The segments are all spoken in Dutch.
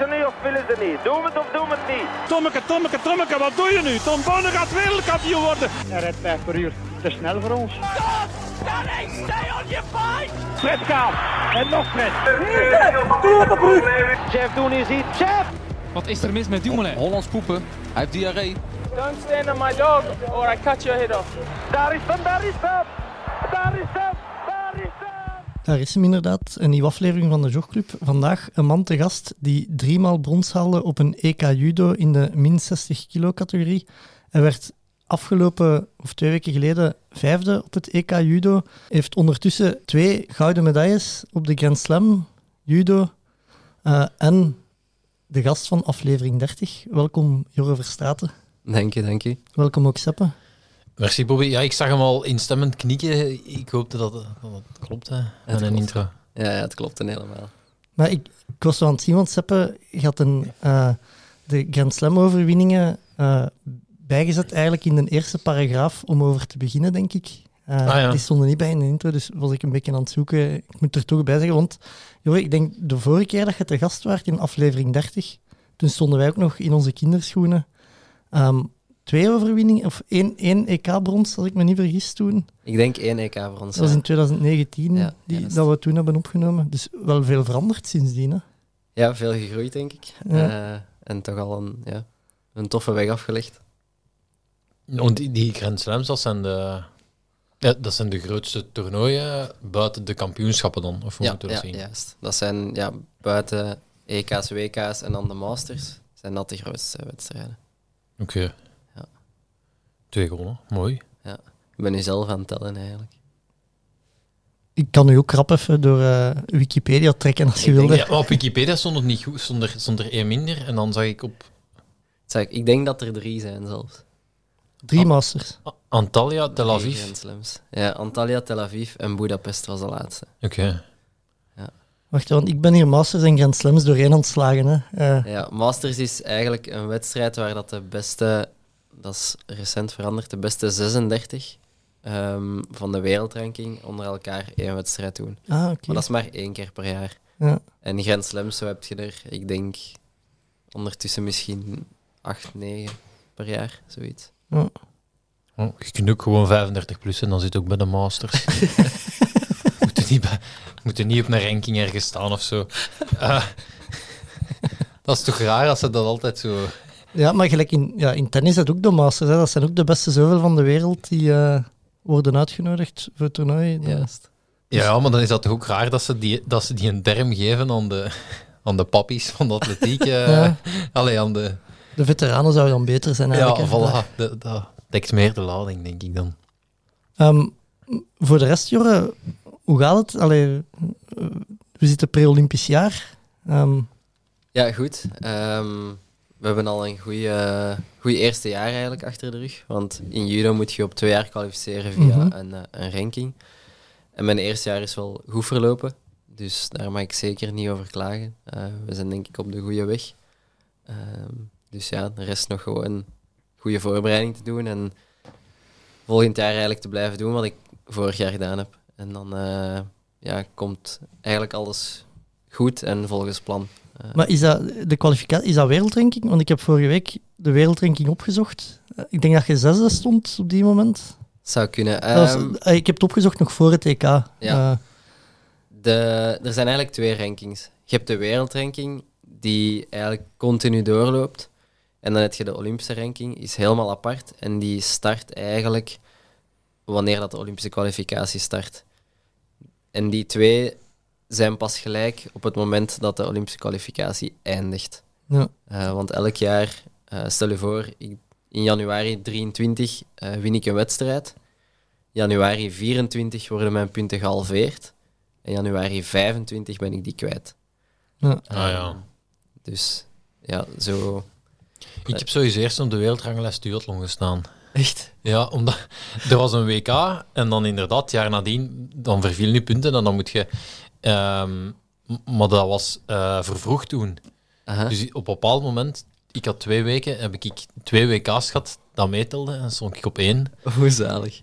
ze niet of willen ze niet? Doen we het of doen we het niet? Tommeke, Tommeke, Tommeke, wat doe je nu? Tom Bonne gaat wereldkampioen worden. Hij rijdt 5 per uur. Te snel voor ons. Fred gaat. En nog Fred. Jeff Doen is hier. Jeff! Wat is er mis met Dumoulin? Hollands poepen. Hij heeft diarree. Don't stand on my dog or I cut your head off. Daar is hem, daar is hem! Daar is hem, daar is hem! Daar is hem inderdaad, een nieuwe aflevering van de Jogclub. Vandaag een man te gast die driemaal brons haalde op een EK Judo in de min 60 kilo categorie. Hij werd afgelopen, of twee weken geleden, vijfde op het EK Judo. Heeft ondertussen twee gouden medailles op de Grand Slam Judo. Eh, en de gast van aflevering 30. Welkom Jorre Verstraeten. Dank je, dank je. Welkom ook Seppe. Merci Bobby. Ja, ik zag hem al instemmend knikken. Ik hoopte dat dat het klopt, hè. En een klopt. intro. Ja, ja het klopt helemaal. Maar ik, ik was zo aan het zien, want Seppe had een, eh, de Grand Slam-overwinningen eh, bijgezet eigenlijk in de eerste paragraaf om over te beginnen, denk ik. Eh, Ah, ja. Die stonden niet bij in de intro, dus was ik een beetje aan het zoeken. Ik moet er toch bij zeggen, want joh, ik denk de vorige keer dat je te gast was in aflevering 30, toen stonden wij ook nog in onze kinderschoenen. Ehm, twee overwinningen, of één, één EK-brons, als ik me niet vergis toen. Ik denk één EK voor ons. Dat was in 2019 Ja, die, dat we toen hebben opgenomen. Dus wel veel veranderd sindsdien. Hè? Ja, veel gegroeid, denk ik. Ja. Eh, en toch al een, ja, een toffe weg afgelegd. Want die, die Grand Slams, dat zijn de... Ja, dat zijn de grootste toernooien buiten de kampioenschappen dan, of hoe Ja, moeten we ja, zien? juist. Dat zijn ja, buiten EK's, WK's en dan de Masters, zijn dat de grootste wedstrijden. Oké. Twee gewonnen, mooi. Ik ben nu zelf aan het tellen, eigenlijk. Ik kan u ook rap even door eh, Wikipedia trekken als je Ik wilde. Ja, op Wikipedia stond het niet goed, stond er, stond er één minder. En dan zag ik op Zeg, ik denk dat er drie zijn zelfs. Drie masters. A- Antalya, Tel Aviv. Ja, Antalya, Tel Aviv en Budapest was de laatste. Oké. Wacht, want ik ben hier masters en Grand Slams doorheen aan het slagen. Hè. Eh, Ja, Masters is eigenlijk een wedstrijd waar dat de beste, dat is recent veranderd, de beste 36 ehm, van de wereldranking onder elkaar één wedstrijd doen. ah, oké. Maar dat is maar één keer per jaar. Ja. En Grand Slams, zo heb je er, ik denk, ondertussen misschien 8, 9 per jaar, zoiets. Ja. Oh, je kunt ook gewoon 35 plus en dan zit ook bij de Masters. moet, er niet bij, moet er niet op een ranking ergens staan of zo. Ah. dat is toch raar als ze dat altijd zo. Ja, maar gelijk in, ja, in tennis is dat ook de masters. Hè. Dat zijn ook de beste zoveel van de wereld die eh, worden uitgenodigd voor het toernooi. Juist. Ja, maar dan is dat toch ook raar dat ze die, dat ze die een term geven aan de, aan de pappies van de atletiek. Ja. Allee, aan de. De veteranen zouden dan beter zijn Ja, eigenlijk. hè. voilà. Dat, dat dekt meer de lading, denk ik dan. Ehm, voor de rest, Jorre, hoe gaat het? Allee, we zitten pre-Olympisch jaar. Ehm, Ja, goed. Ehm, we hebben al een goede eerste jaar eigenlijk achter de rug. Want in judo moet je op twee jaar kwalificeren via Mhm. een, eh, een ranking. En mijn eerste jaar is wel goed verlopen. Dus daar mag ik zeker niet over klagen. Eh, we zijn denk ik op de goede weg. Ehm, dus ja, de rest nog gewoon goede voorbereiding te doen. En volgend jaar eigenlijk te blijven doen wat ik vorig jaar gedaan heb. En dan eh, ja, komt eigenlijk alles goed en volgens plan. Eh, Maar is dat de kwalificatie, is dat wereldranking? Want ik heb vorige week de wereldranking opgezocht. Eh, Ik denk dat je zesde stond op die moment. Zou kunnen. Was- Ehm, eh, ik heb het opgezocht nog voor het EK. Ja. De, er zijn eigenlijk twee rankings. Je hebt de wereldranking, die eigenlijk continu doorloopt. En dan heb je de Olympische ranking, is helemaal apart. En die start eigenlijk wanneer dat de Olympische kwalificatie start. En die twee zijn pas gelijk op het moment dat de Olympische kwalificatie eindigt. ja. Eh, want elk jaar, eh, stel je voor, ik- in januari 23 eh, win ik een wedstrijd. Januari 24 worden mijn punten gehalveerd. En januari 25 ben ik die kwijt. Ja. Ah ja. Dus ja, zo. Ik heb sowieso eerst op de wereldranglijst duathlon gestaan. Echt? Ja, omdat er was een WK en dan inderdaad, jaar nadien, dan vervielen je punten en dan moet je... ehm, maar dat was eh vervroegd toen. Dus op een bepaald moment, ik had twee weken, heb ik twee WK's gehad dat meetelde en stond ik op één. Hoe zalig.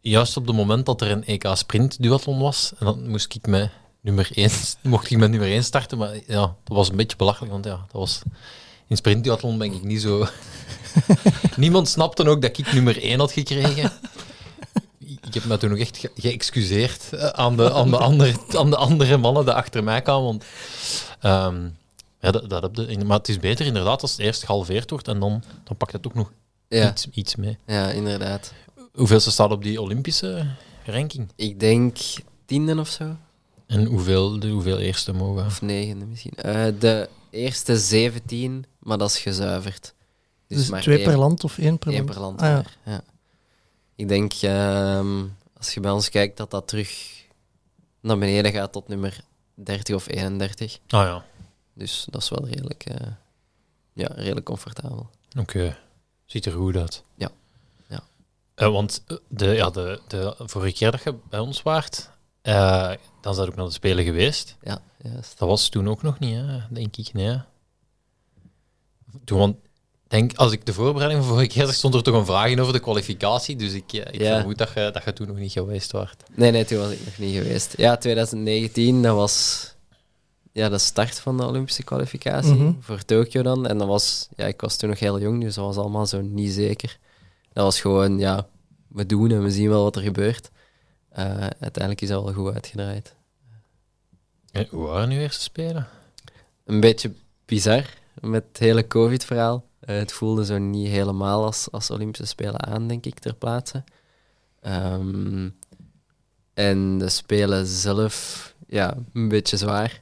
Juist op het moment dat er een EK sprint duathlon was, en dan moest ik met nummer 1, mocht ik met nummer 1 starten, maar ja, dat was een beetje belachelijk, want ja, dat was... In sprintduathlon ben ik niet zo... Niemand snapte ook dat ik nummer 1 had gekregen. Ik heb me toen nog echt ge- geëxcuseerd eh, aan de, aan, de andere, aan de andere mannen die achter mij kwamen. Want, ehm, ja, dat, dat heb je, maar het is beter inderdaad als het eerst gehalveerd wordt en dan, dan pakt het ook nog Ja, iets, iets mee. ja, inderdaad. Hoeveel ze staat op die Olympische ranking? Ik denk tiende of zo. En hoeveel, de, hoeveel eerste mogen? Of negende misschien. Eh, de eerste 17, maar dat is gezuiverd. Dus, maar twee één- per land of één per één land? per land. Ah, ja. Ik denk, ehm, als je bij ons kijkt, dat dat terug naar beneden gaat tot nummer 30 of 31. Ah ja, Dus dat is wel redelijk, eh, ja, redelijk comfortabel. oké. Ziet er goed uit. Ja. Ja. Eh, want eh, de, ja, de, de vorige keer dat je bij ons waart, eh, dan zat ook naar de Spelen geweest. Ja, juist. Dat was toen ook nog niet, hè? denk ik. Nee. Toen, want, denk, als ik de voorbereiding van vorige keer zag, stond er toch een vraag in over de kwalificatie. Dus ik, eh, ik Ja. vermoed dat je, dat je toen nog niet geweest waart. Nee, nee, toen was ik nog niet geweest. Ja, 2019, dat was ja, de start van de Olympische kwalificatie Mhm. voor Tokio dan. En dat was, ja, ik was toen nog heel jong, dus dat was allemaal zo niet zeker. Dat was gewoon, ja, we doen en we zien wel wat er gebeurt. Eh, uiteindelijk is dat wel goed uitgedraaid. En hoe waren nu eerste Spelen? Een beetje bizar met het hele COVID-verhaal. Het voelde zo niet helemaal als, als Olympische Spelen aan, denk ik, ter plaatse. Ehm, en de Spelen zelf, ja, een beetje zwaar.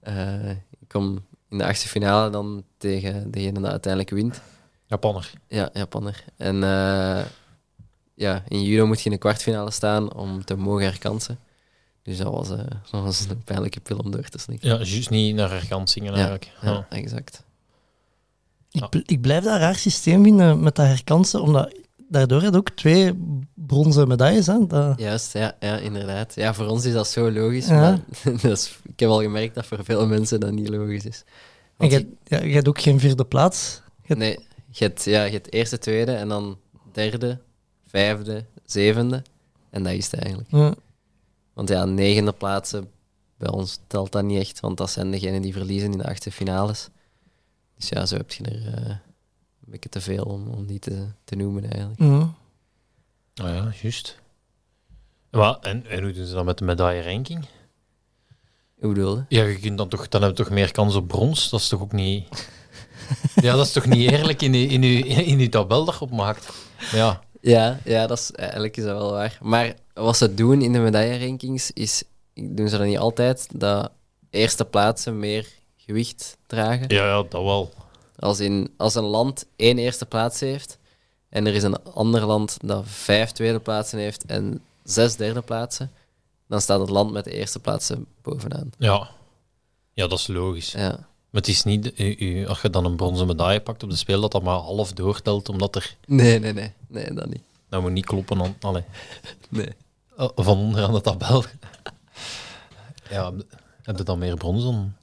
Eh, ik kom in de achtste finale dan tegen degene die uiteindelijk wint. Japanner. Ja, Japanner. En eh, ja, in judo moet je in de kwartfinale staan om te mogen herkansen. Dus dat was, dat was een pijnlijke pil om door te slikken. Ja, juist niet naar herkansingen eigenlijk. Ja. Ja, exact. Ik, bl- ik blijf dat een raar systeem vinden met dat herkansen, omdat daardoor had ook twee bronzen medailles. Hè? Dat, Juist, ja, ja, inderdaad. Ja, voor ons is dat zo logisch, Ja. maar dat is, ik heb al gemerkt dat voor veel mensen dat niet logisch is. en ja, je hebt ook geen vierde plaats. nee, je hebt, ja, je hebt eerste, tweede en dan derde, vijfde, zevende. En dat is het eigenlijk. Ja. Want ja, negende plaatsen, bij ons telt dat niet echt, want dat zijn degenen die verliezen in de achtste finales. Dus ja, zo heb je er eh, een beetje te veel om, om die te, te noemen eigenlijk. Ja. Ah ja, juist. Wat, en, en hoe doen ze dat met de medaille-ranking? Hoe bedoel je? Ja, je kunt dan toch, dan heb je toch meer kans op brons? Dat is toch ook niet... Ja, dat is toch niet eerlijk in je, in je, in je tabel dat je opmaakt? Ja, Ja, ja dat is, eigenlijk is dat wel waar. Maar wat ze doen in de medaillerankings is, doen ze dat niet altijd, dat eerste plaatsen meer gewicht dragen. ja, ja dat wel. Als, in, als een land één eerste plaats heeft en er is een ander land dat vijf tweede plaatsen heeft en zes derde plaatsen, dan staat het land met de eerste plaatsen bovenaan. Ja. ja, dat is logisch. Ja, Maar het is niet, u- u- als je dan een bronzen medaille pakt op de speel, dat dat maar half doortelt, omdat er... nee, nee, nee, nee, dat niet. Dat moet niet kloppen aan, allee, Nee. eh, van onderaan de tabel. Ja, heb je dan meer brons dan...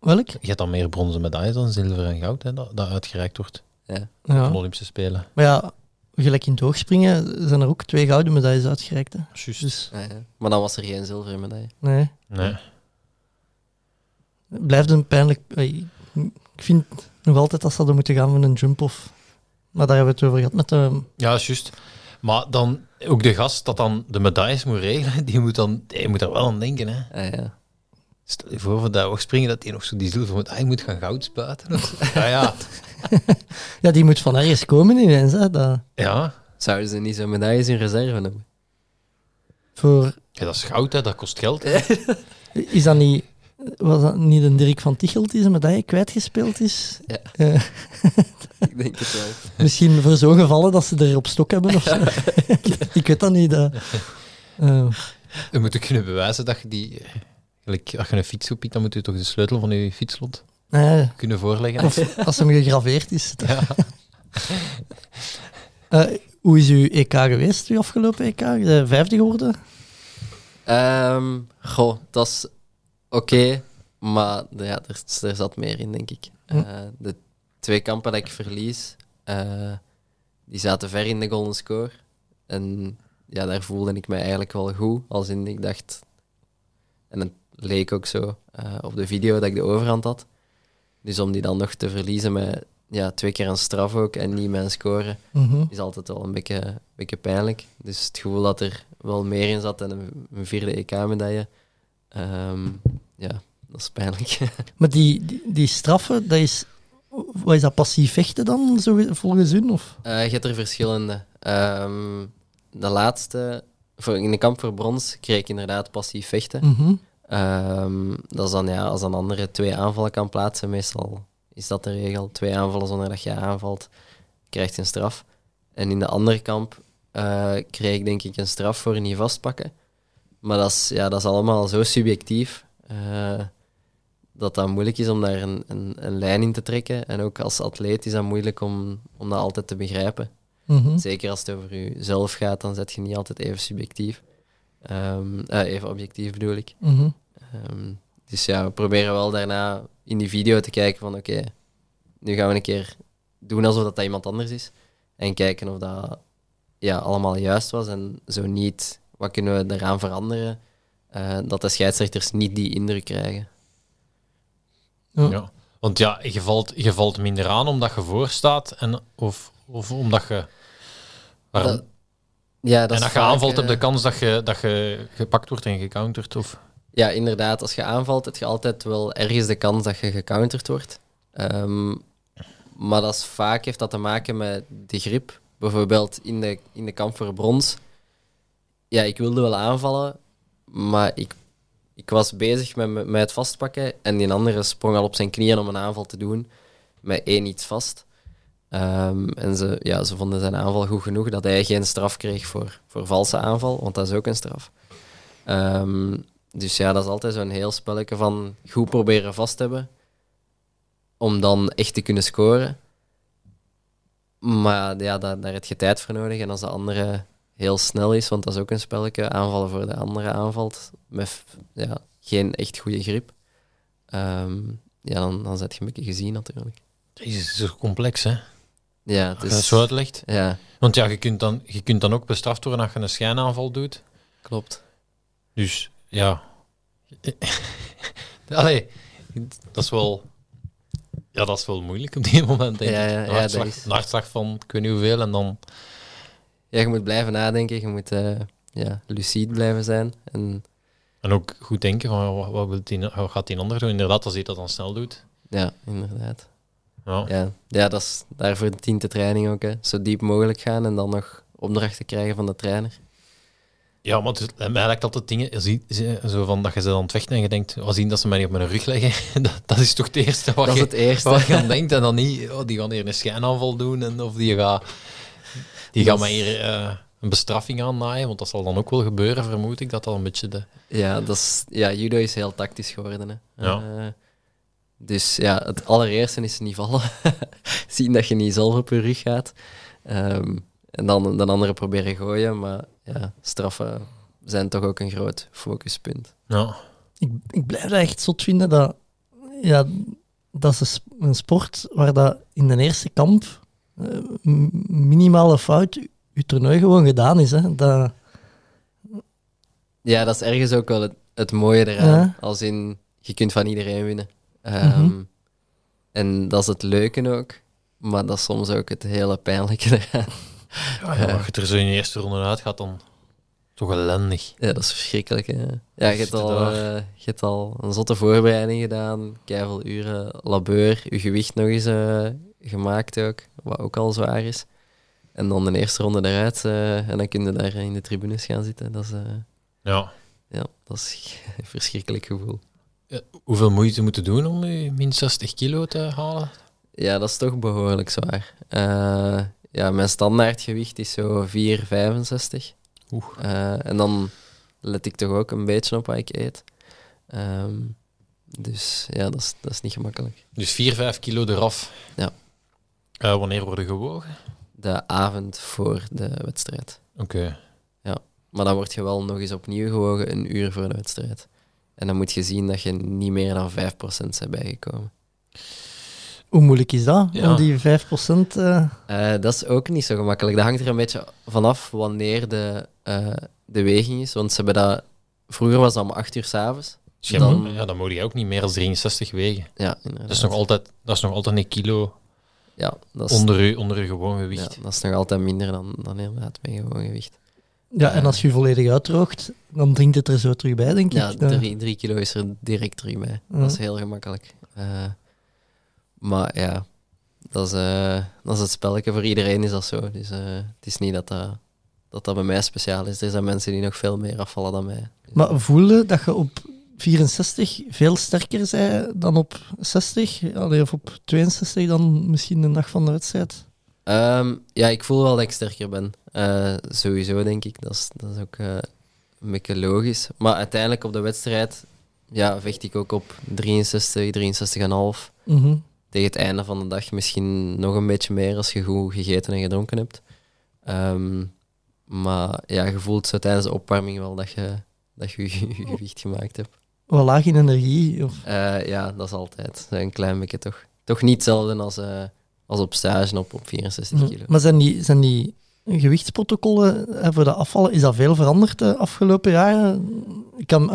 Welk? Je hebt dan meer bronzen medailles dan zilver en goud, hè, dat, dat uitgereikt wordt Ja. Ja. de Olympische Spelen. Maar ja, gelijk in het hoogspringen zijn er ook twee gouden medailles uitgereikt. Hè. Juist. Dus Ja, ja. Maar dan was er geen zilveren medaille. nee, Nee. het blijft een pijnlijk... Ik vind nog altijd dat ze hadden moeten gaan met een jump-off. Maar daar hebben we het over gehad met de... Ja, juist. Maar dan ook de gast dat dan de medailles moet regelen, die moet dan, die moet daar wel aan denken. Hè. Ah, ja. Stel je voor voor dat springen dat hij nog zo die zilver moet, hij moet gaan goud spuiten. of zo. ja, ja. Ja, die moet van ergens komen ineens. Hè. Dat, ja. Zouden ze niet zo'n medailles in reserve hebben? voor, Ja, dat is goud, hè. dat kost geld. hè. is dat niet... Was dat niet een Dirk van Tichelt die zijn medaille kwijtgespeeld is? Ja. Eh, Ik denk het wel. misschien voor zo'n gevallen dat ze er op stok hebben of zo. ik weet dat niet. dat- eh, Je moet ook kunnen bewijzen dat je die... Als je een fiets oppikt, dan moet je toch de sleutel van je fietslot ja, kunnen voorleggen. of als hem gegraveerd is. Ja. Eh, hoe is uw EK geweest, uw afgelopen EK? De vijfde geworden? Ehm, goh, dat is oké, maar ja, er, er zat meer in, denk ik. Eh, de twee kampen dat ik verlies, eh, die zaten ver in de golden score. En ja, daar voelde ik mij eigenlijk wel goed. Als in, ik dacht, En het leek ook zo eh, op de video dat ik de overhand had. Dus om die dan nog te verliezen met ja, twee keer een straf ook en niet met een score, Mhm. is altijd wel een beetje, een beetje pijnlijk. Dus het gevoel dat er wel meer in zat dan een, een vierde EK-medaille, ehm, ja, dat is pijnlijk. Maar die, die, die straffen, dat is, wat is dat passief vechten dan, zo, volgens u? Of? Eh, je hebt er verschillende. Ehm, de laatste, voor, in de kamp voor brons, kreeg ik inderdaad passief vechten. Mhm. Ehm, dat is dan ja, als een andere twee aanvallen kan plaatsen, meestal is dat de regel. Twee aanvallen zonder dat je aanvalt, krijgt je een straf. En in de andere kamp eh, kreeg ik denk ik een straf voor niet vastpakken. Maar dat is, ja, dat is allemaal zo subjectief eh, dat dat moeilijk is om daar een, een, een lijn in te trekken. En ook als atleet is dat moeilijk om, om dat altijd te begrijpen. Mhm. Zeker als het over jezelf gaat, dan zet je niet altijd even subjectief. Ehm, eh, even objectief bedoel ik. Mhm. Ehm, dus ja, we proberen wel daarna in die video te kijken van oké, nu gaan we een keer doen alsof dat, dat iemand anders is. En kijken of dat ja, allemaal juist was. En zo niet, wat kunnen we eraan veranderen? eh, dat de scheidsrechters niet die indruk krijgen. Ja. Ja. Want ja, je valt, je valt minder aan omdat je voor staat en, of, of omdat je... Waarom? Dat- ja, dat en als je aanvalt, heb je eh, de kans dat je, dat je gepakt wordt en gecounterd. Of... Ja, inderdaad. Als je aanvalt, heb je altijd wel ergens de kans dat je gecounterd wordt. Ehm, maar dat is vaak heeft dat te maken met de grip. Bijvoorbeeld in de, in de kamp voor brons. Ja, ik wilde wel aanvallen, maar ik, ik was bezig met met het vastpakken. En die andere sprong al op zijn knieën om een aanval te doen. Met één iets vast. Ehm, en ze, ja, ze vonden zijn aanval goed genoeg dat hij geen straf kreeg voor, voor valse aanval, want dat is ook een straf. Ehm, dus ja, dat is altijd zo'n heel spelletje van goed proberen vast te hebben. Om dan echt te kunnen scoren. Maar ja, daar, daar heb je tijd voor nodig. En als de andere heel snel is, want dat is ook een spelletje, aanvallen voor de andere aanvalt, met ja, geen echt goede grip, ehm, ja, dan, dan zet je een gezien natuurlijk. Het is zo complex, hè? Ja, het is, zo uitlegt. ja, Want ja, je kunt, dan, je kunt dan ook bestraft worden als je een schijnaanval doet. klopt. Dus ja. Allee, dat is wel. Ja, dat is wel moeilijk op die moment. Denk Ja, ik. ja, ja, hartslag, dat is- een hartslag van ik weet niet hoeveel en dan. Ja, je moet blijven nadenken, je moet eh, ja, lucide blijven zijn. En En ook goed denken van wat, wat, wil die, wat gaat die ander doen. Inderdaad, als hij dat dan snel doet. ja, inderdaad. Ja. Ja, ja dat is, daarvoor dient de training ook. Hè. Zo diep mogelijk gaan en dan nog opdrachten krijgen van de trainer. Ja, het is, mij lijkt altijd dingen, zie- zo van dat je ze aan het vechten en je denkt, wat zien dat ze mij niet op mijn rug leggen, dat, dat is toch het eerste wat Dat is je, het eerste. wat je aan denkt. En dan niet, oh, die gaan hier een schijnaanval doen en of die gaan, die gaan mij is- hier eh, een bestraffing aannaaien, want dat zal dan ook wel gebeuren, vermoed ik, dat dat een beetje de... Ja, dat is, ja, judo is heel tactisch geworden. Hè. Ja. Eh, dus ja, het allereerste is niet vallen. Zien dat je niet zelf op je rug gaat. Ehm, en dan de andere proberen gooien. Maar ja, straffen zijn toch ook een groot focuspunt. Ja. Ik, ik blijf dat echt zot vinden dat, ja, dat is een sp- een sport waar dat in de eerste kamp eh, minimale fout je toernooi gewoon gedaan is. Hè. Dat, Ja, dat is ergens ook wel het, het mooie eraan. Ja. Als in, je kunt van iedereen winnen. Ehm, Mhm. En dat is het leuke ook. Maar dat is soms ook het hele pijnlijke eraan. Ja, ja, als je er zo in de eerste ronde uit gaat, dan toch ellendig. Ja, dat is verschrikkelijk. Hè? Ja, je hebt, al, eh, je hebt al een zotte voorbereiding gedaan. Keiveel uren labeur. Je gewicht nog eens eh, gemaakt ook. Wat ook al zwaar is. En dan de eerste ronde eruit. eh, en dan kun je daar in de tribunes gaan zitten. Dat is, eh, Ja. ja, dat is een verschrikkelijk gevoel. Hoeveel moeite moeten doen om je min 60 kilo te halen? Ja, dat is toch behoorlijk zwaar. Eh, ja, mijn standaardgewicht is zo 4,65. Oeh. Eh, en dan let ik toch ook een beetje op wat ik eet. Ehm, dus ja, dat is, dat is niet gemakkelijk. Dus 4, 5 kilo eraf. Ja. Eh, wanneer worden gewogen? De avond voor de wedstrijd. Oké. Maar dan word je wel nog eens opnieuw gewogen een uur voor de wedstrijd. En dan moet je zien dat je niet meer dan 5% bent bijgekomen. hoe moeilijk is dat? Ja. Om die 5%... eh Eh, dat is ook niet zo gemakkelijk. Dat hangt er een beetje vanaf wanneer de, eh, de weging is. Want ze hebben dat vroeger was dat om 8 uur s'avonds. Dus ja, Dan- ja, dan moet je ook niet meer dan 63 wegen. Ja, inderdaad. Dat is nog altijd, dat is nog altijd een kilo ja, dat is, onder je, onder je gewoon ja, gewicht. dat is nog altijd minder dan, dan inderdaad mijn gewoon gewicht. Ja, en als je volledig uitdroogt, dan dringt het er zo terug bij, denk Ja, ik. Dan- drie, drie kilo is er direct terug bij. Ja. Dat is heel gemakkelijk. Eh, maar ja, dat is, eh, dat is het spelletje. Voor iedereen is dat zo. Dus eh, het is niet dat dat, dat dat bij mij speciaal is. Er zijn mensen die nog veel meer afvallen dan mij. Maar voelde dat je op 64 veel sterker zei dan op 60? Allee, of op 62 dan misschien de dag van de wedstrijd? Ehm, ja, ik voel wel dat ik sterker ben. Eh, sowieso, denk ik. Dat is, dat is ook eh, een beetje logisch. Maar uiteindelijk op de wedstrijd ja, vecht ik ook op 63, 63,5. Mhm. Tegen het einde van de dag misschien nog een beetje meer als je goed gegeten en gedronken hebt. Ehm, maar ja, je voelt zo tijdens de opwarming wel dat je dat je, je gewicht gemaakt hebt. Wel laag in energie. Of... Eh, ja, dat is altijd een klein beetje toch. Toch niet hetzelfde als, als op stage op, op 64 kilo. Maar zijn die, zijn die gewichtsprotocollen voor de afvallen, is dat veel veranderd de afgelopen jaren? Ik kan,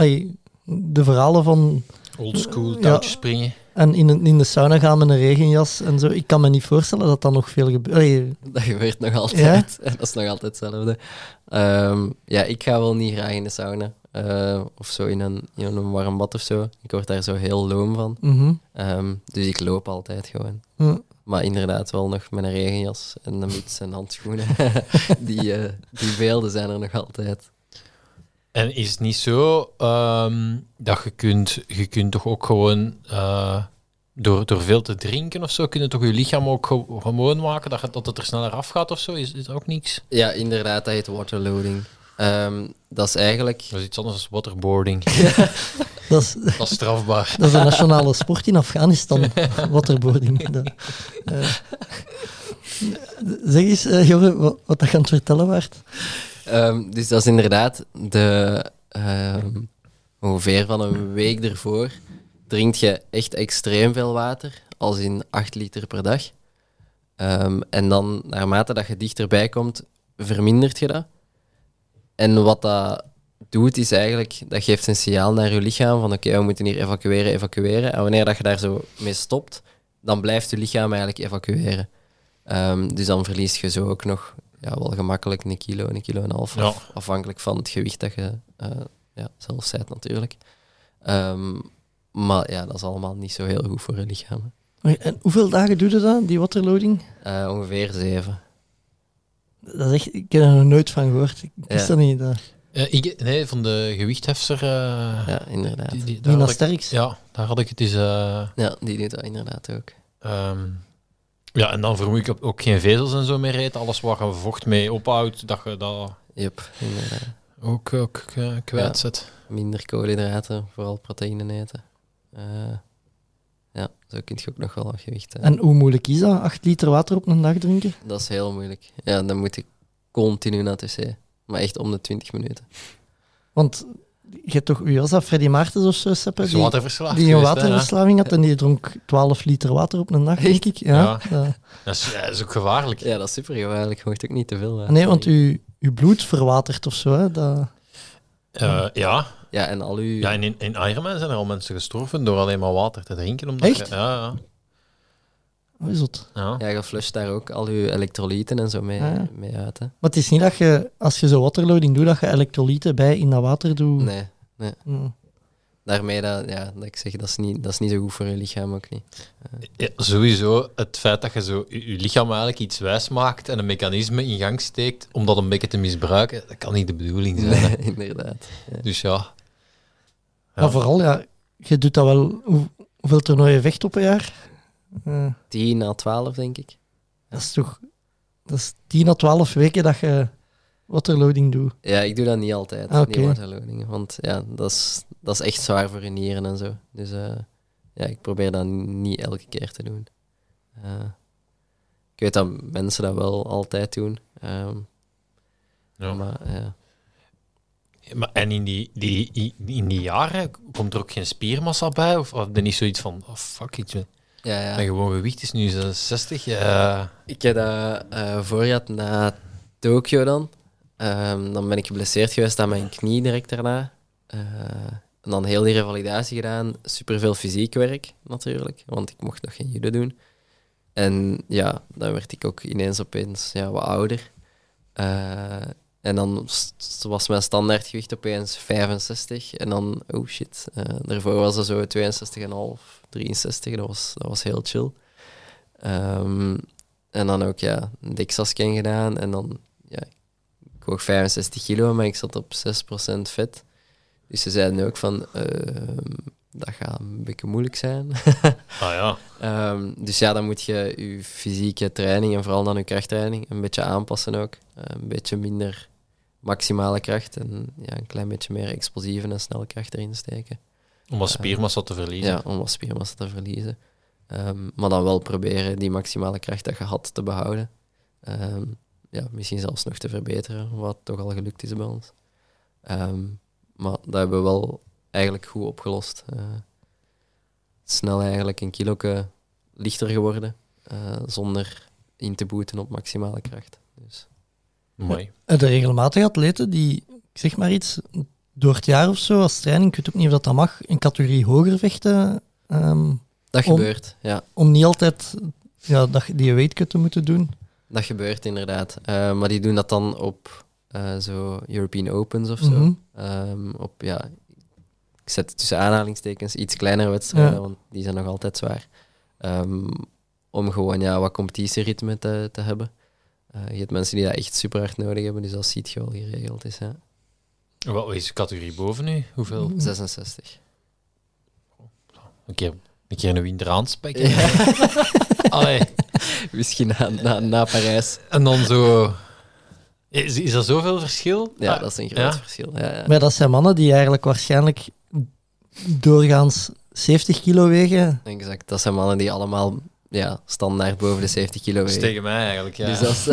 de verhalen van Oldschool, Ja. touwtjes springen. en in, een- in de sauna gaan met een regenjas en zo, ik kan me niet voorstellen dat dat nog veel gebeurt. Dat gebeurt nog altijd. En dat is nog altijd hetzelfde. Ehm, ja, ik ga wel niet graag in de sauna. eh, of zo in een, in een warm bad of zo. Ik word daar zo heel loom van. mhm. Ehm, dus ik loop altijd gewoon. Ja. Maar inderdaad wel nog met een regenjas en een muts en handschoenen. die, eh, die beelden zijn er nog altijd. En is het niet zo ehm, dat je kunt, je kunt toch ook gewoon eh, door, door veel te drinken of zo, kun je toch je lichaam ook ge- gewoon maken dat, het- dat het er sneller afgaat of zo? Is, is dat ook niks? Ja, inderdaad, dat heet waterloading. Ehm, dat is eigenlijk... Dat is iets anders dan waterboarding. dat, is, dat is strafbaar. dat is een nationale sport in Afghanistan, waterboarding. Dat, eh. zeg eens, jongen, wat, wat dat je aan het vertellen waard. Ehm, dus dat is inderdaad de, ehm, ongeveer van een week ervoor drinkt je echt extreem veel water, als in 8 liter per dag. Ehm, en dan, naarmate dat je dichterbij komt, vermindert je dat. En wat dat doet, is eigenlijk, dat geeft een signaal naar je lichaam van oké, we moeten hier evacueren, evacueren. En wanneer dat je daar zo mee stopt, dan blijft je lichaam eigenlijk evacueren. Ehm, dus dan verlies je zo ook nog ja, wel gemakkelijk een kilo, een kilo en een half, Ja. af- afhankelijk van het gewicht dat je eh, ja, zelf zijt natuurlijk. Ehm, maar ja, dat is allemaal niet zo heel goed voor je lichaam. hè. En hoeveel dagen doe je dat, die waterloading? Eh, ongeveer zeven. Dat is echt, ik heb er nog nooit van gehoord. Ik wist Ja. dat niet. Dat, Eh, ik, nee, van de gewichthefster. eh, Ja, inderdaad. die, die, daar Nina had ik- Sterks. Ja, daar had ik het eens. eh, Ja, die doet dat inderdaad ook. Ehm, ja, en dan vermoed ik ook geen vezels en zo meer eten. Alles waar je vocht mee ophoudt, dat je dat Yep, inderdaad. ook, ook kwijtzet. Minder koolhydraten, vooral proteïnen eten. Eh, ja, zo kun je ook nog wel wat gewicht hebben. En hoe moeilijk is dat? 8 liter water op een dag drinken? Dat is heel moeilijk. Ja, dan moet ik continu naar het wc. Maar echt om de 20 minuten. Want je hebt toch, wie was dat, Freddy Maartens of zo, Seppe? Die, die een waterverslaving had en die dronk 12 liter water op een dag, denk ik. Ja. Ja. Dat, is, ja, dat is ook gevaarlijk. Ja, dat is super gevaarlijk. Je mocht ook niet te veel. Nee, want uw, uw bloed verwatert of zo. Hè? Dat, Eh, ja. Ja, en al uw... ja, en in, in Ironman zijn er al mensen gestorven door alleen maar water te drinken. Omdat Echt? Je, ja, ja, wat is dat? ja. Ja, je flusht daar ook al je elektrolyten en zo mee, Ah, ja. mee uit. Hè. Maar het is niet dat je, als je zo waterloading doet, dat je elektrolyten bij in dat water doet. Nee, Hm. daarmee dat, ja, dat ik zeg, dat is, niet, dat is niet zo goed voor je lichaam ook niet. Ja, sowieso het feit dat je zo je, je lichaam eigenlijk iets wijs maakt en een mechanisme in gang steekt om dat een beetje te misbruiken, dat kan niet de bedoeling zijn. Nee, inderdaad. Ja. Dus ja. Ja. Maar vooral, ja, je doet dat wel... Hoe, hoeveel toernooien vecht op een jaar? Eh, 10 à 12, denk ik. dat is toch... Dat is 10 à 12 weken dat je waterloading doet. Ja, ik doe dat niet altijd, Ah, die waterloadingen. Want ja, dat is, dat is echt zwaar voor je nieren en zo. Dus eh, ja, ik probeer dat niet elke keer te doen. Eh, ik weet dat mensen dat wel altijd doen. ehm, Ja. Maar ja, Maar, en in die, die, in die jaren komt er ook geen spiermassa bij? Of, of ben je niet zoiets van, oh fuck it, ja, ja. mijn gewoon gewicht is nu 60? Ja. Ik heb dat voorjaar na Tokio dan. Ehm, dan ben ik geblesseerd geweest aan mijn knie direct daarna. Eh, en dan heel die revalidatie gedaan. Superveel fysiek werk, natuurlijk. Want ik mocht nog geen judo doen. En ja, dan werd ik ook ineens opeens ja, wat ouder. Eh, en dan was mijn standaardgewicht opeens 65. En dan, oh shit. daarvoor was het zo 62,5, 63. Dat was, dat was heel chill. Ehm, en dan ook ja, een DEXA-scan gedaan. En dan, ja, ik woog 65 kilo, maar ik zat op 6% vet. Dus ze zeiden ook van, ehm, dat gaat een beetje moeilijk zijn. Ah ja. Ehm, dus ja, dan moet je je fysieke training en vooral dan je krachttraining een beetje aanpassen ook. Eh, een beetje minder maximale kracht en ja, een klein beetje meer explosieve en snelle kracht erin steken. Om wat spiermassa te verliezen. Ja, om wat spiermassa te verliezen. Ehm, maar dan wel proberen die maximale kracht dat je had te behouden. Ehm, ja, misschien zelfs nog te verbeteren, wat toch al gelukt is bij ons. Ehm, maar dat hebben we wel eigenlijk goed opgelost. Eh, snel eigenlijk een kilo lichter geworden, eh, zonder in te boeten op maximale kracht. Dus, Mooi. Eh, De regelmatige atleten die, ik zeg maar iets, door het jaar of zo als training, ik weet ook niet of dat, dat mag, een categorie hoger vechten, ehm, dat Om- gebeurt, ja. om niet altijd ja, dat, die weightcut te moeten doen. Dat gebeurt inderdaad. Eh, maar die doen dat dan op eh, zo European Opens of zo. Mhm. Ehm, op, ja, ik zet tussen aanhalingstekens iets kleinere wedstrijden, Ja. want die zijn nog altijd zwaar. Ehm, om gewoon ja, wat competitieritme te, te hebben. Eh, je hebt mensen die dat echt super hard nodig hebben, dus dat ziet je wel geregeld is. Ja. Wat is de categorie boven nu? Hoeveel? 66. Een keer een, keer een winter aanspekken. Allee. Misschien na, na, na Parijs. En dan zo... Is, is dat zoveel verschil? Ja, Ah, dat is een groot ja? verschil. Ja, ja. Maar dat zijn mannen die eigenlijk waarschijnlijk doorgaans 70 kilo wegen. Exact. Dat zijn mannen die allemaal ja, standaard boven de 70 kilo Dat is wegen. tegen mij eigenlijk, ja. Dus dat is,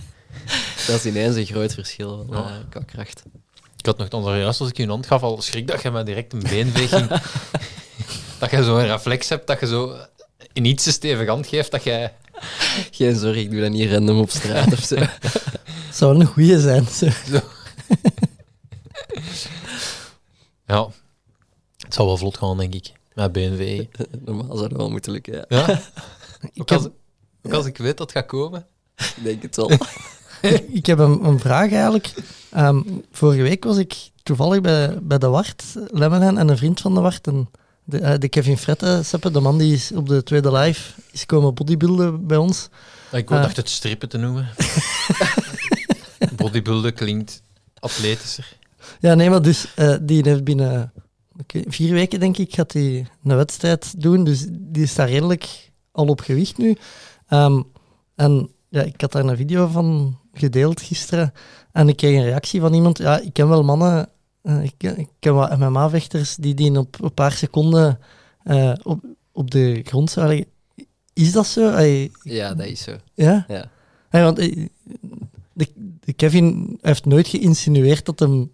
dat is ineens een groot verschil Ja. eh, qua kracht. Ik had nog dan juist als ik je een hand gaf al schrik dat je mij direct een beenveging... dat je zo een reflex hebt, dat je zo in iets te stevig hand geeft, dat jij... Geen zorg, ik doe dat niet random op straat of zo. Het zou wel een goeie zijn. Zo. Ja, het zal wel vlot gaan, denk ik. Met BNV. Normaal zou dat wel moeten lukken, ja. Ja? Ik Ook als, heb, ook als ik weet dat het gaat komen. Ik denk het wel. ik heb een, een vraag eigenlijk. Ehm, vorige week was ik toevallig bij, bij de Wart, Lemmenen en een vriend van de Wart. En de, eh, de Kevin Frette, Seppe, de man die is op de tweede live is komen bodybuilden bij ons. Ik wou Ah. dacht het strippen te noemen. Bodybuilden klinkt atletischer. Ja, nee, maar dus eh, die heeft binnen vier weken, denk ik, gaat hij een wedstrijd doen. Dus die is daar redelijk al op gewicht nu. Ehm, en ja, ik had daar een video van gedeeld gisteren. En ik kreeg een reactie van iemand. Ja, ik ken wel mannen, eh, ik, ken, ik ken wat MMA-vechters die die op een paar seconden eh, op, op de grond zouden liggen. Is dat zo? Allee, Ja, dat is zo. ja? Ja. Want eh, de, de Kevin heeft nooit geïnsinueerd dat hem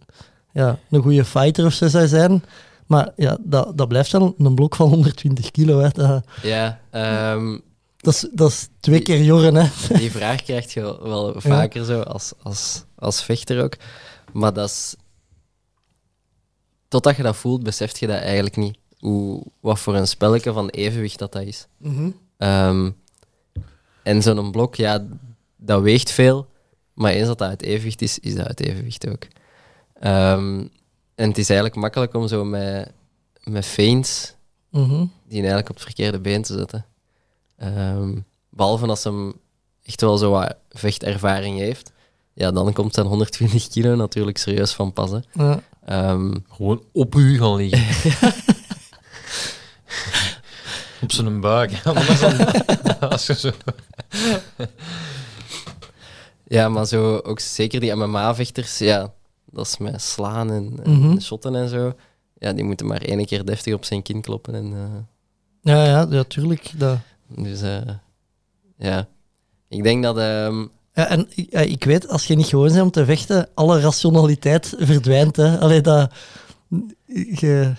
ja, een goede fighter of zo zou zijn. Maar ja, dat, dat blijft wel een blok van 120 kilo. Hè. Dat, Ja, ehm, dat, is, dat is twee keer jorren. Hè. die vraag krijg je wel vaker zo, als, als, als vechter ook. Maar dat is... Totdat je dat voelt, beseft je dat eigenlijk niet. Hoe, wat voor een spelletje van evenwicht dat dat is. Ehm, en zo'n blok, ja, dat weegt veel. Maar eens dat dat uit evenwicht is, is dat uit evenwicht ook. Ehm, en het is eigenlijk makkelijk om zo met, met feints Mhm. die eigenlijk op het verkeerde been te zetten. Ehm, behalve als hem echt wel zo wat vechtervaring heeft. Ja, dan komt zijn 120 kilo natuurlijk serieus van pas. hè. Ja. Ehm, Gewoon op u gaan liggen. op zijn buik. Ja, maar dat is dan- als je zo... ja, maar zo ook zeker die MMA-vechters, ja, dat is met slaan en, en Mhm. shotten en zo. Ja, die moeten maar één keer deftig op zijn kin kloppen. En, eh, Ja, ja, ja, tuurlijk. Dat. Dus eh, ja, ik denk dat... ehm, Ja, en ik- ja, ik weet, als je niet gewoon bent om te vechten, alle rationaliteit verdwijnt. Hè. Allee, dat, je,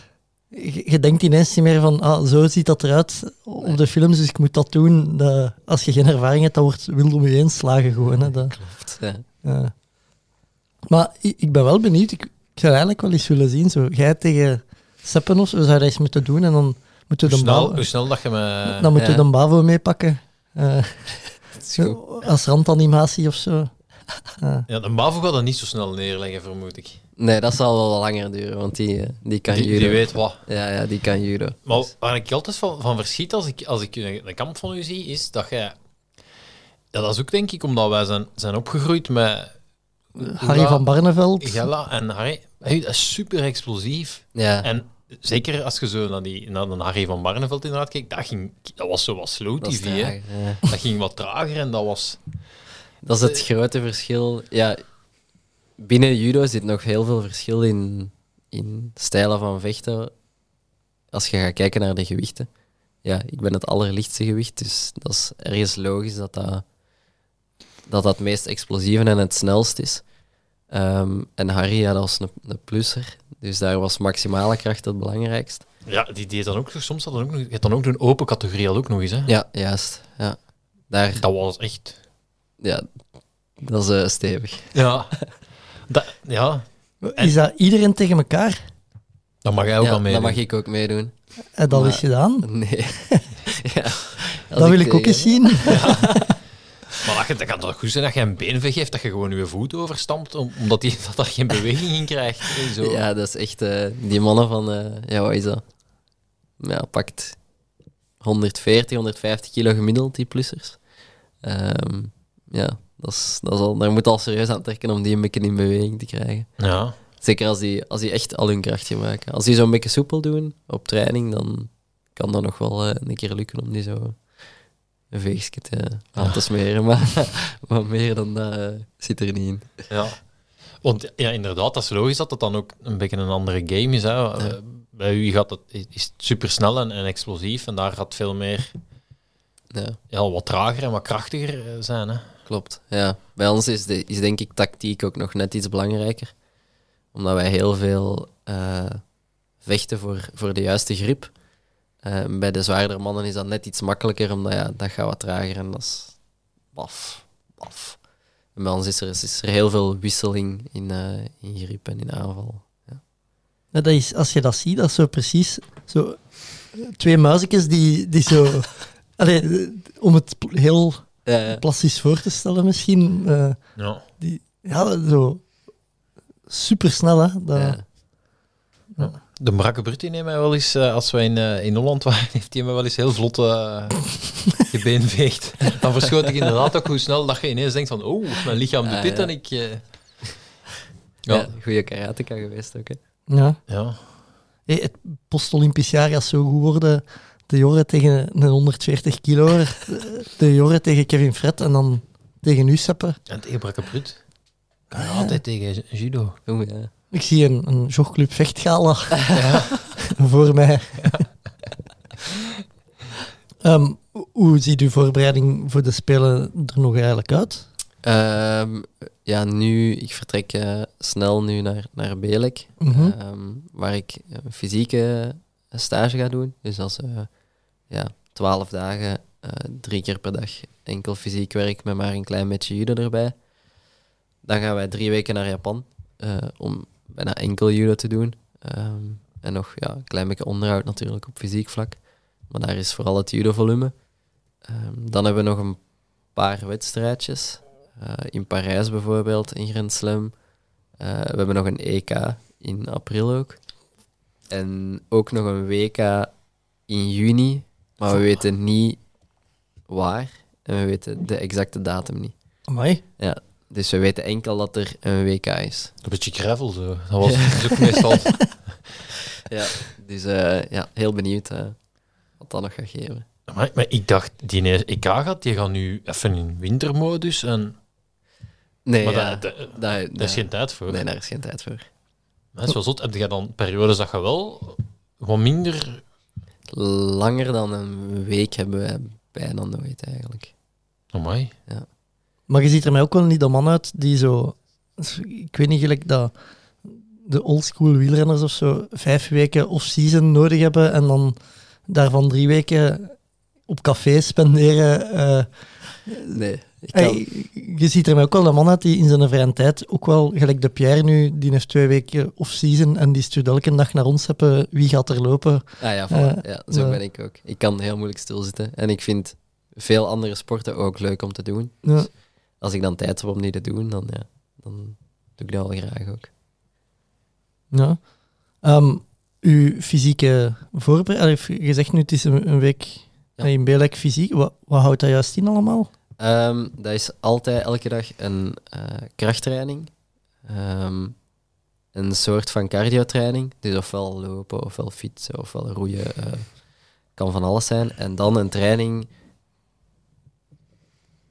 je, je denkt ineens niet meer van, ah, zo ziet dat eruit op de films, dus ik moet dat doen. Dat, als je geen ervaring hebt, dan wordt wild om je heen slagen gewoon. Hè. Dat, ja. ja. Maar ik, ik ben wel benieuwd. Ik, zou eigenlijk wel eens willen zien, zo. Jij tegen Seppen of zo, zou je dat eens moeten doen en dan moeten we Hoe de snel, hoe snel dat je me... dan moeten we Ja. de Bavo meepakken. Eh, zo, als randanimatie of zo. Ja, de Bavo gaat dat niet zo snel neerleggen, vermoed ik. Nee, dat zal wel langer duren, want die, eh, die kan Die, judo. die weet wat. Ja, ja, die kan judo. Maar waar ik altijd van, van verschiet als ik, als ik een, een kamp van u zie, is dat jij... Ja, dat is ook denk ik omdat wij zijn, zijn opgegroeid met... Harry van Barneveld. Gella en Harry. Hey, dat is super explosief. Ja, En zeker als je zo naar, die, naar de Harry van Barneveld inderdaad kijkt, dat, ging, dat was zo wat slow dat TV. ja. Dat ging wat trager en dat was... Dat is het grote verschil. Ja, binnen judo zit nog heel veel verschil in, in stijlen van vechten. Als je gaat kijken naar de gewichten. Ja, ik ben het allerlichtste gewicht, dus dat is ergens logisch dat dat, dat, dat het meest explosieve en het snelst is. Ehm, en Harry, ja, dat was een, een plusser. Dus daar was maximale kracht het belangrijkst. Ja, die deed dan ook soms had dan ook nog, je had dan ook een open categorie had ook nog eens. Hè. Ja, juist. Ja. Daar, Dat was echt. ja, dat is eh, stevig. Ja. dat, ja, Is dat iedereen tegen elkaar? dat mag jij ook Ja, wel mee. dat mag ik ook meedoen. En dat Maar- is gedaan. Nee. ja, Dat wil ik ook eens zien. Maar dat, je- dat kan toch goed zijn dat je een beenveeg heeft, dat je gewoon je voet overstampt, om- omdat die, dat daar geen beweging in krijgt. hè, Zo. Ja, dat is echt... eh, die mannen van... eh, ja, wat is dat? Ja, pakt 140, 150 kilo gemiddeld, die plussers. Ehm, ja, dat is, dat is al, daar moet al serieus aan trekken om die een beetje in beweging te krijgen. Ja. Zeker als die, als die echt al hun kracht gebruiken. Als die zo'n beetje soepel doen op training, dan kan dat nog wel eh, een keer lukken om die zo een veegje aan te smeren. Maar, maar meer dan dat eh, zit er niet in. ja. Want ja, inderdaad, dat is logisch dat het dan ook een beetje een andere game is. Hè. Eh, Bij u gaat het, is het super snel en, en explosief, en daar gaat veel meer Ja. ja, wat trager en wat krachtiger eh, zijn. Hè. Klopt, ja. Bij ons is, de, is denk ik tactiek ook nog net iets belangrijker. Omdat wij heel veel eh, vechten voor, voor de juiste grip. Eh, bij de zwaardere mannen is dat net iets makkelijker, omdat ja, dat gaat wat trager en dat is baf, baf. En bij ons is er, is er heel veel wisseling in, eh, in grip en in aanval. Ja, dat is, als je dat ziet, dat is zo precies zo, twee muisjes die, die zo... Allee, eh, om het heel Ja, ja. plastisch voor te stellen misschien. eh, Ja. die, ja, zo super snel, hè. Dat, Ja. De Brakke Brut die neemt mij wel eens, eh, als wij in, eh, in Holland waren, heeft hij me wel eens heel vlot eh gebeenveegd. Dan verschoot ik inderdaad ook hoe snel dat je ineens denkt van, oh, mijn lichaam doet Ah, dit ja. en ik... eh, Ja, ja. goede karateka geweest ook. Hè. ja. ja. Hey, het post-Olympisch jaar gaat zo goed worden. De Jorre tegen een 140 kilo. De Jorre tegen Kevin Fred en dan tegen u, Seppe. En tegen Brakke Brut kan je altijd tegen judo. Ja. Ik zie een, een jogclub vechtgala voor mij. Ehm, hoe- hoe ziet uw voorbereiding voor de Spelen er nog eigenlijk uit? Ehm, ja, nu, ik vertrek eh, snel nu naar, naar Belek, Mhm. ehm, waar ik een fysieke stage ga doen. Dus dat is eh, ja, 12 dagen, eh, drie keer per dag enkel fysiek werk met maar een klein beetje judo erbij. Dan gaan wij drie weken naar Japan eh, om bijna enkel judo te doen. Ehm, en nog ja, een klein beetje onderhoud natuurlijk op fysiek vlak. Maar daar is vooral het judo-volume. Ehm, dan hebben we nog een paar wedstrijdjes. Eh, in Parijs bijvoorbeeld, in Grand Slam. Eh, we hebben nog een EK in april ook. En ook nog een WK in juni. Maar we weten niet waar. En we weten de exacte datum niet. Amai. Dus we weten enkel dat er een WK is. Een beetje gravel zo. Dat was is ook meestal... Ja, dus eh, ja, heel benieuwd eh, wat dat nog gaat geven. Maar, maar ik dacht, die EK gaat, die gaat nu even in wintermodus en... Nee, maar ja, daar, daar, daar, daar is geen tijd voor. nee, daar is geen tijd voor. Is wel zot. Heb jij dan periodes dat je wel wat minder... Langer dan een week hebben we bijna nooit eigenlijk. Amai. Maar je ziet er mij ook wel niet de man uit die zo... Ik weet niet, gelijk dat de oldschool wielrenners of zo vijf weken off-season nodig hebben en dan daarvan drie weken op café spenderen, eh, Nee, ik kan... Hey, je ziet er mij ook wel een man uit die in zijn vrije tijd ook wel, gelijk de Pierre nu, die heeft twee weken off-season en die stuurt elke dag naar ons hebben wie gaat er lopen. Ah ja. Eh, ja, zo ja. ben ik ook. Ik kan heel moeilijk stilzitten. En ik vind veel andere sporten ook leuk om te doen. Ja. Dus als ik dan tijd heb om die te doen, dan, ja, dan doe ik dat wel graag ook. Ja. Ehm, uw fysieke voorbereiding, je zegt nu het is een, een week Ja. in Belek fysiek. Wat, wat houdt dat juist in allemaal? Ehm, dat is altijd elke dag een eh, krachttraining. Ehm, een soort van cardiotraining. Dus ofwel lopen, ofwel fietsen, ofwel roeien. eh, kan van alles zijn. En dan een training,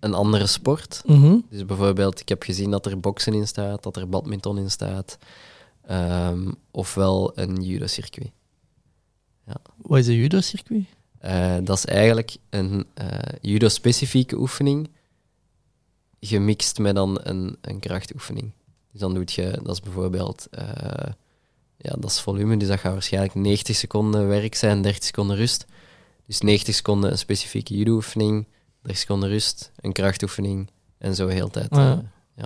een andere sport. Mhm. Dus bijvoorbeeld, ik heb gezien dat er boksen in staat, dat er badminton in staat. ehm, ofwel een judo-circuit. Wat is een judo-circuit? Eh, dat is eigenlijk een eh, judo-specifieke oefening, gemixt met dan een, een krachtoefening. Dus dan doe je, dat is bijvoorbeeld, eh, ja, dat is volume, dus dat gaat waarschijnlijk 90 seconden werk zijn, 30 seconden rust. Dus 90 seconden een specifieke judo-oefening, 30 seconden rust, een krachtoefening en zo heel de tijd. Ah, ja. eh,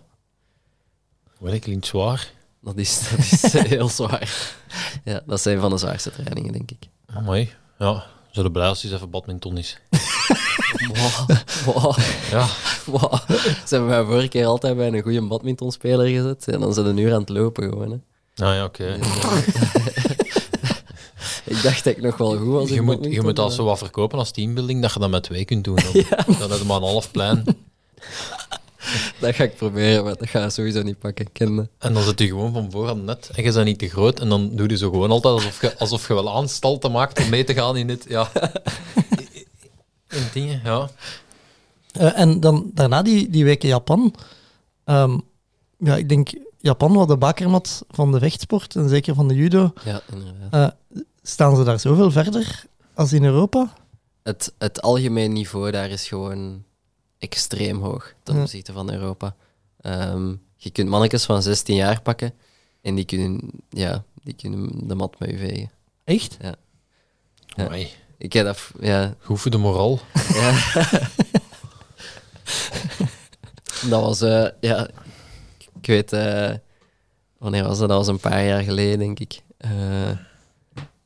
Wat klinkt zwaar. dat is, dat is heel zwaar. Ja, dat zijn van de zwaarste trainingen, denk ik. Oh, mooi. Ja, zullen blij als het eens even badminton is. Wow, wow. Ja, Wow. Ze hebben mij vorige keer altijd bij een goede badmintonspeler gezet. En dan zijn ze een uur aan het lopen gewoon. Hè. nou ja, oké. Ik dacht dat ik nog wel goed was. Je in moet, je moet dat maar- zo wat verkopen als teambuilding, dat je dat met twee kunt doen. Dan, dan heb je maar een half plein. Dat ga ik proberen, maar dat ga ik sowieso niet pakken. Dat. En dan zit je gewoon van voor aan het net en je bent niet te groot. En dan doe je zo gewoon altijd alsof je, alsof je wel aanstalten maakt om mee te gaan in het... Ja. In dingen, ja. Eh, en dan daarna die, die weken Japan. Ehm, ja, ik denk Japan was de bakermat van de vechtsport en zeker van de judo. Ja, inderdaad. Eh, staan ze daar zoveel verder als in Europa? Het, het algemeen niveau daar is gewoon extreem hoog ten Ja. opzichte van Europa. Ehm, je kunt mannetjes van 16 jaar pakken en die kunnen, ja, die kunnen de mat met je vegen. Echt? Ja. Amai. Ik heb dat, ja, voor de moral. Ja. dat was, eh, ja, ik weet, eh, wanneer was dat? Dat was een paar jaar geleden, denk ik. Eh,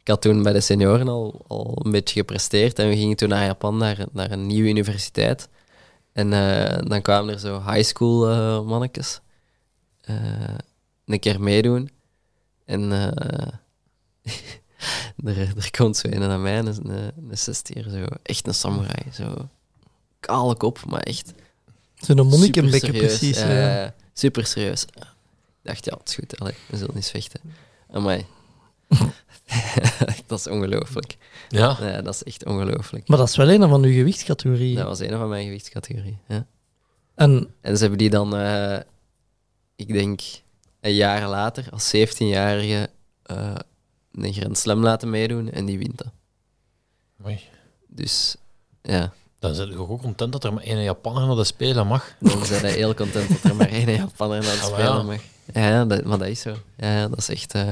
ik had toen bij de senioren al, al een beetje gepresteerd en we gingen toen naar Japan, naar, naar een nieuwe universiteit. En eh, dan kwamen er zo high school eh, mannetjes eh, een keer meedoen. En er, er komt zo een naar mij, een, een, een 60 zo, echt een samurai. Zo kale kop, maar echt Zo'n monnikenbekken precies. Ja, super serieus. Ik dacht, ja, het is goed, allee, we zullen eens vechten. Amai. dat is ongelooflijk. Ja. Ja, dat is echt ongelooflijk. Maar dat is wel een van uw gewichtscategorieën. Dat was een van mijn gewichtscategorieën. Ja. En En ze hebben die dan, eh, ik denk, een jaar later, als 17-jarige, eh een Grand Slam laten meedoen en die wint dat. Amai. Dus ja, Dan zijn je ook content dat er maar één Japaner naar de Spelen mag. dan zijn we heel content dat er maar één Japaner naar het Ah, spelen ja. mag. Ja, dat, maar dat is zo. Ja, ja, dat is echt... eh,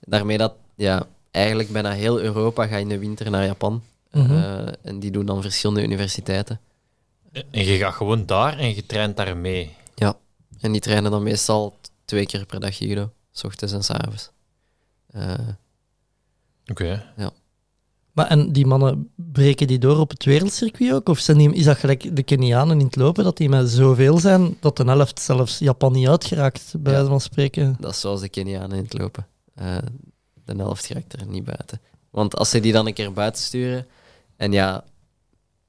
daarmee dat, ja, eigenlijk bijna heel Europa gaat in de winter naar Japan. Mhm. Eh, en die doen dan verschillende universiteiten. En je gaat gewoon daar en je traint daar mee. Ja, en die trainen dan meestal twee keer per dag judo. S ochtends en s avonds. Eh, Oké. Maar en die mannen breken die door op het wereldcircuit ook? Of zijn die, is dat gelijk de Kenianen in het lopen, dat die met zoveel zijn, dat de helft zelfs Japan niet uitgeraakt, bij Ja. wijze van spreken? dat is zoals de Kenianen in het lopen. Eh, de helft raakt er niet buiten. Want als ze die dan een keer buiten sturen, en ja,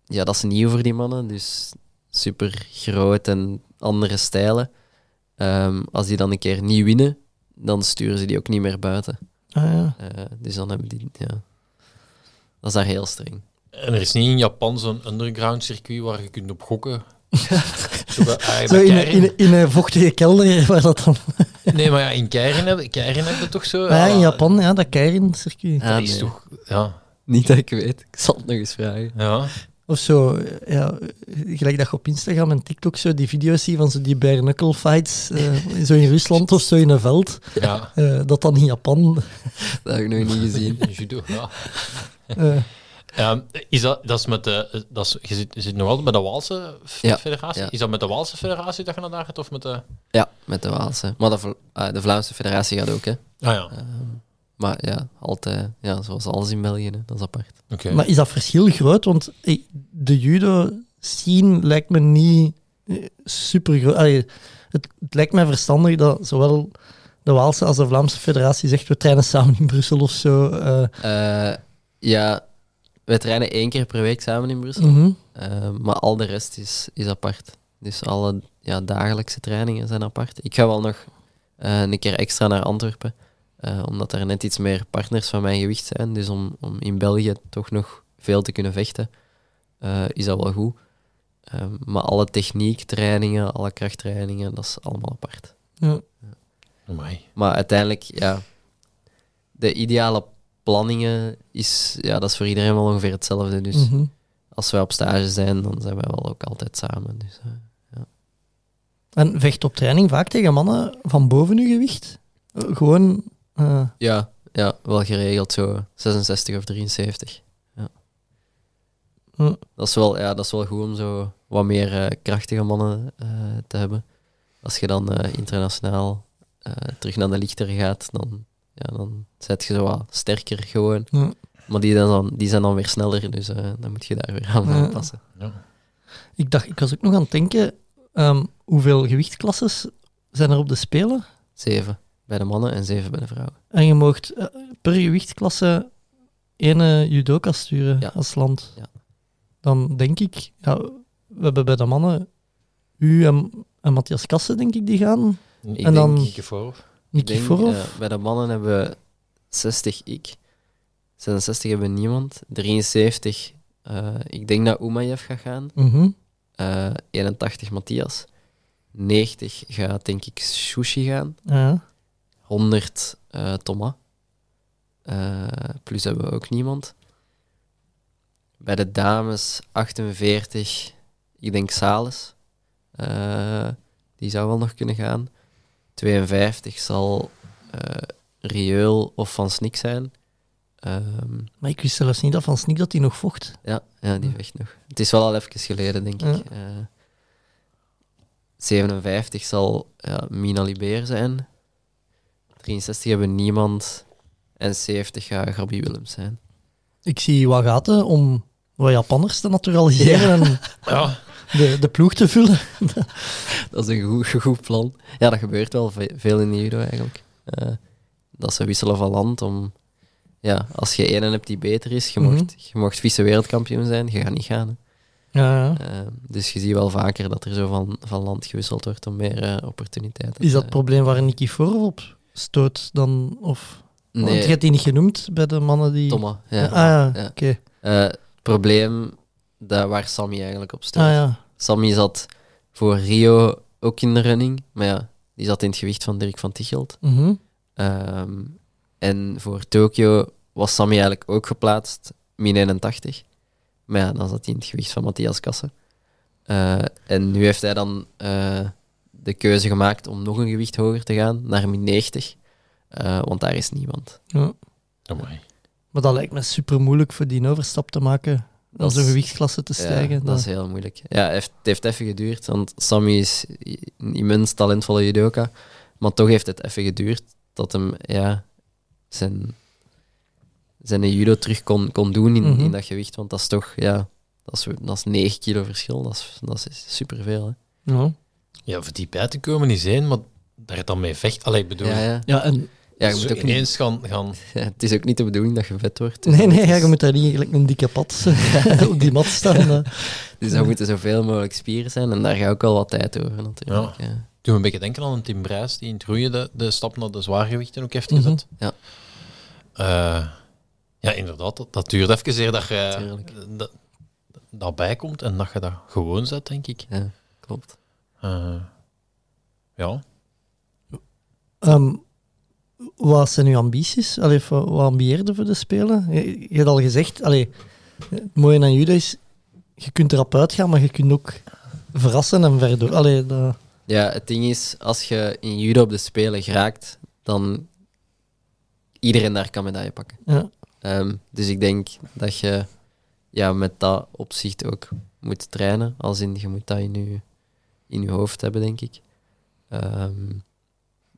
ja dat is nieuw voor die mannen, dus super groot en andere stijlen. Ehm, als die dan een keer niet winnen, dan sturen ze die ook niet meer buiten. Ah, ja. Eh, dus dan hebben die, ja, dat is daar heel streng. En er is niet in Japan zo'n underground circuit waar je kunt op gokken. Zo ah, in, een- in, een- in een vochtige kelder, waar dat dan... Nee, maar ja, in Keirin heb, Keirin heb je toch zo... Ah, ja, in ah, Japan, ja, dat Keirin-circuit. Ah, Dat is nee. toch... Ja. Niet dat ik weet, ik zal het nog eens vragen. ja. Of zo, ja, gelijk dat je op Instagram en TikTok zo die video's ziet van zo die bare knuckle fights, eh, zo in Rusland of zo in een veld, Ja. eh, dat dan in Japan... Dat heb ik nog niet gezien. Judo, ja. eh, Ehm, is dat, dat is met de, dat is, je, zit, je zit nog altijd bij de Waalse Ja, federatie? ja. Is dat met de Waalse federatie dat je naar daar gaat, of met de... Ja, met de Waalse. Maar de, eh, de Vlaamse federatie gaat ook, hè. Ah ja, Ehm, maar ja, altijd, ja, zoals alles in België, hè. dat is apart. oké. Maar is dat verschil groot? Want eh, de judo-scene lijkt me niet super groot. Het, het lijkt mij verstandig dat zowel de Waalse als de Vlaamse federatie zegt we trainen samen in Brussel of zo. eh. Eh, ja, wij trainen één keer per week samen in Brussel. Mhm. Eh, maar al de rest is, is apart. Dus alle ja, dagelijkse trainingen zijn apart. Ik ga wel nog eh, een keer extra naar Antwerpen. eh, omdat er net iets meer partners van mijn gewicht zijn. Dus om, om in België toch nog veel te kunnen vechten, eh, is dat wel goed. Maar alle techniektrainingen, alle krachttrainingen, dat is allemaal apart. Ja. Amai. Maar uiteindelijk, ja, de ideale planningen is, ja, dat is voor iedereen wel ongeveer hetzelfde. Dus Mhm. als wij op stage zijn, dan zijn wij wel ook altijd samen. Dus, eh, En vecht op training vaak tegen mannen van boven uw gewicht? Eh, Gewoon. eh, ja, ja, wel geregeld zo 66 of 73. Ja. Dat, is wel, ja, dat is wel goed om zo wat meer krachtige mannen te hebben. Als je dan internationaal terug naar de lichter gaat, dan, ja, dan zet je zo wat sterker gewoon. Ja. Maar die, dan, die zijn dan weer sneller, dus eh, dan moet je daar weer aan Ja. aanpassen. ik dacht, ik was ook nog aan het denken, ehm, hoeveel gewichtklasses zijn er op de Spelen? Zeven bij de mannen en zeven bij de vrouwen. En je moogt eh, per gewichtsklasse één judoka sturen Ja. als land. Ja. Dan denk ik, ja, we hebben bij de mannen u en, en Matthias Kassen, denk ik, die gaan. Ik en denk- dan. Nicky Ik denk, eh, bij de mannen hebben we 60 ik, 66 hebben we niemand, 73 eh, ik denk dat Umayev gaat gaan, Mhm. eh 81 Matthias, 90 gaat denk ik Sushi gaan, Ja. 100 eh Thomas, plus hebben we ook niemand. Bij de dames 48, ik denk Sales, Eh, die zou wel nog kunnen gaan. 52 zal eh Rieul of Van Snik zijn. Ehm, Maar ik wist zelfs niet dat van Snik dat hij nog vocht. ja, ja, die vecht nog. Het is wel al even geleden, denk Ja. ik. Eh, 57 zal ja, Mina Libeer zijn. 63 hebben we niemand. En 70 gaat Gabi Willems zijn. Ik zie wat gaten om wat Japanners te naturaliseren en Ja, de, de ploeg te vullen. Dat is een goed, goed plan. Ja, dat gebeurt wel ve- veel in de judo eigenlijk. Eh, dat ze wisselen van land om... Ja, als je ene hebt die beter is, je mocht, je mocht vice-wereldkampioen zijn, je gaat niet gaan. Hè. Ja, ja. Eh, dus je ziet wel vaker dat er zo van, van land gewisseld wordt om meer eh, opportuniteiten. Is dat het probleem waar Nicky Forov op stoot dan? Of, Want je hebt die niet genoemd bij de mannen die... Thomas. Ja. Ah ja, oké. Het probleem dat waar Sammy eigenlijk op stoot. Ah ja. Sammy zat voor Rio ook in de running, maar ja, die zat in het gewicht van Dirk van Tichelt. Mhm. Ehm, en voor Tokio was Sammy eigenlijk ook geplaatst, min 81. Maar ja, dan zat hij in het gewicht van Matthias Kassen. Eh, en nu heeft hij dan eh, de keuze gemaakt om nog een gewicht hoger te gaan, naar min 90. Eh, want daar is niemand. ja. amai. Maar dat lijkt me super moeilijk voor die overstap te maken. Om Dat zo'n is- gewichtsklasse te stijgen. Ja, dat is heel moeilijk. Ja, het heeft, het heeft even geduurd, want Sammy is een immens talentvolle judoka. Maar toch heeft het even geduurd dat hem ja, zijn, zijn judo terug kon, kon doen in, Mhm. in dat gewicht. Want dat is toch, ja, dat is, dat is 9 kilo verschil. Dat is, dat is superveel. Hè. Ja. Ja, voor die bij te komen is één, maar daar dan mee vecht. Allee, ik bedoel, Ja, ja. ja, en... ja, je moet ook niet, gaan, gaan... ja, het is ook niet de bedoeling dat je vet wordt. Dus Nee, dan nee, ja, je moet daar niet gelijk een dikke pad op die mat staan. eh. Dus dan moeten zoveel mogelijk spieren zijn. En daar gaat ook wel wat tijd over natuurlijk. Ja. Een beetje denken aan een Tim Brijs die in het roeien de, de stap naar de zwaargewichten ook heeft Mhm. gezet. Ja. Eh, ja, inderdaad. Dat, dat duurt even zeer dat je Tuurlijk. dat, dat bijkomt en dat je dat gewoon zet, denk ik. ja, klopt. Eh, ja. Ehm, wat zijn uw ambities? Allee, wat ambieerde voor de Spelen? Je, je hebt al gezegd, allee, het mooie aan judo is, je kunt erop uitgaan, maar je kunt ook verrassen en verder. Allee, dat, Ja, het ding is, als je in judo op de Spelen geraakt, dan iedereen daar kan medaille pakken. ja. Ehm, dus ik denk dat je ja, met dat opzicht ook moet trainen. Als in, je moet dat in je, in je hoofd hebben, denk ik. Ehm,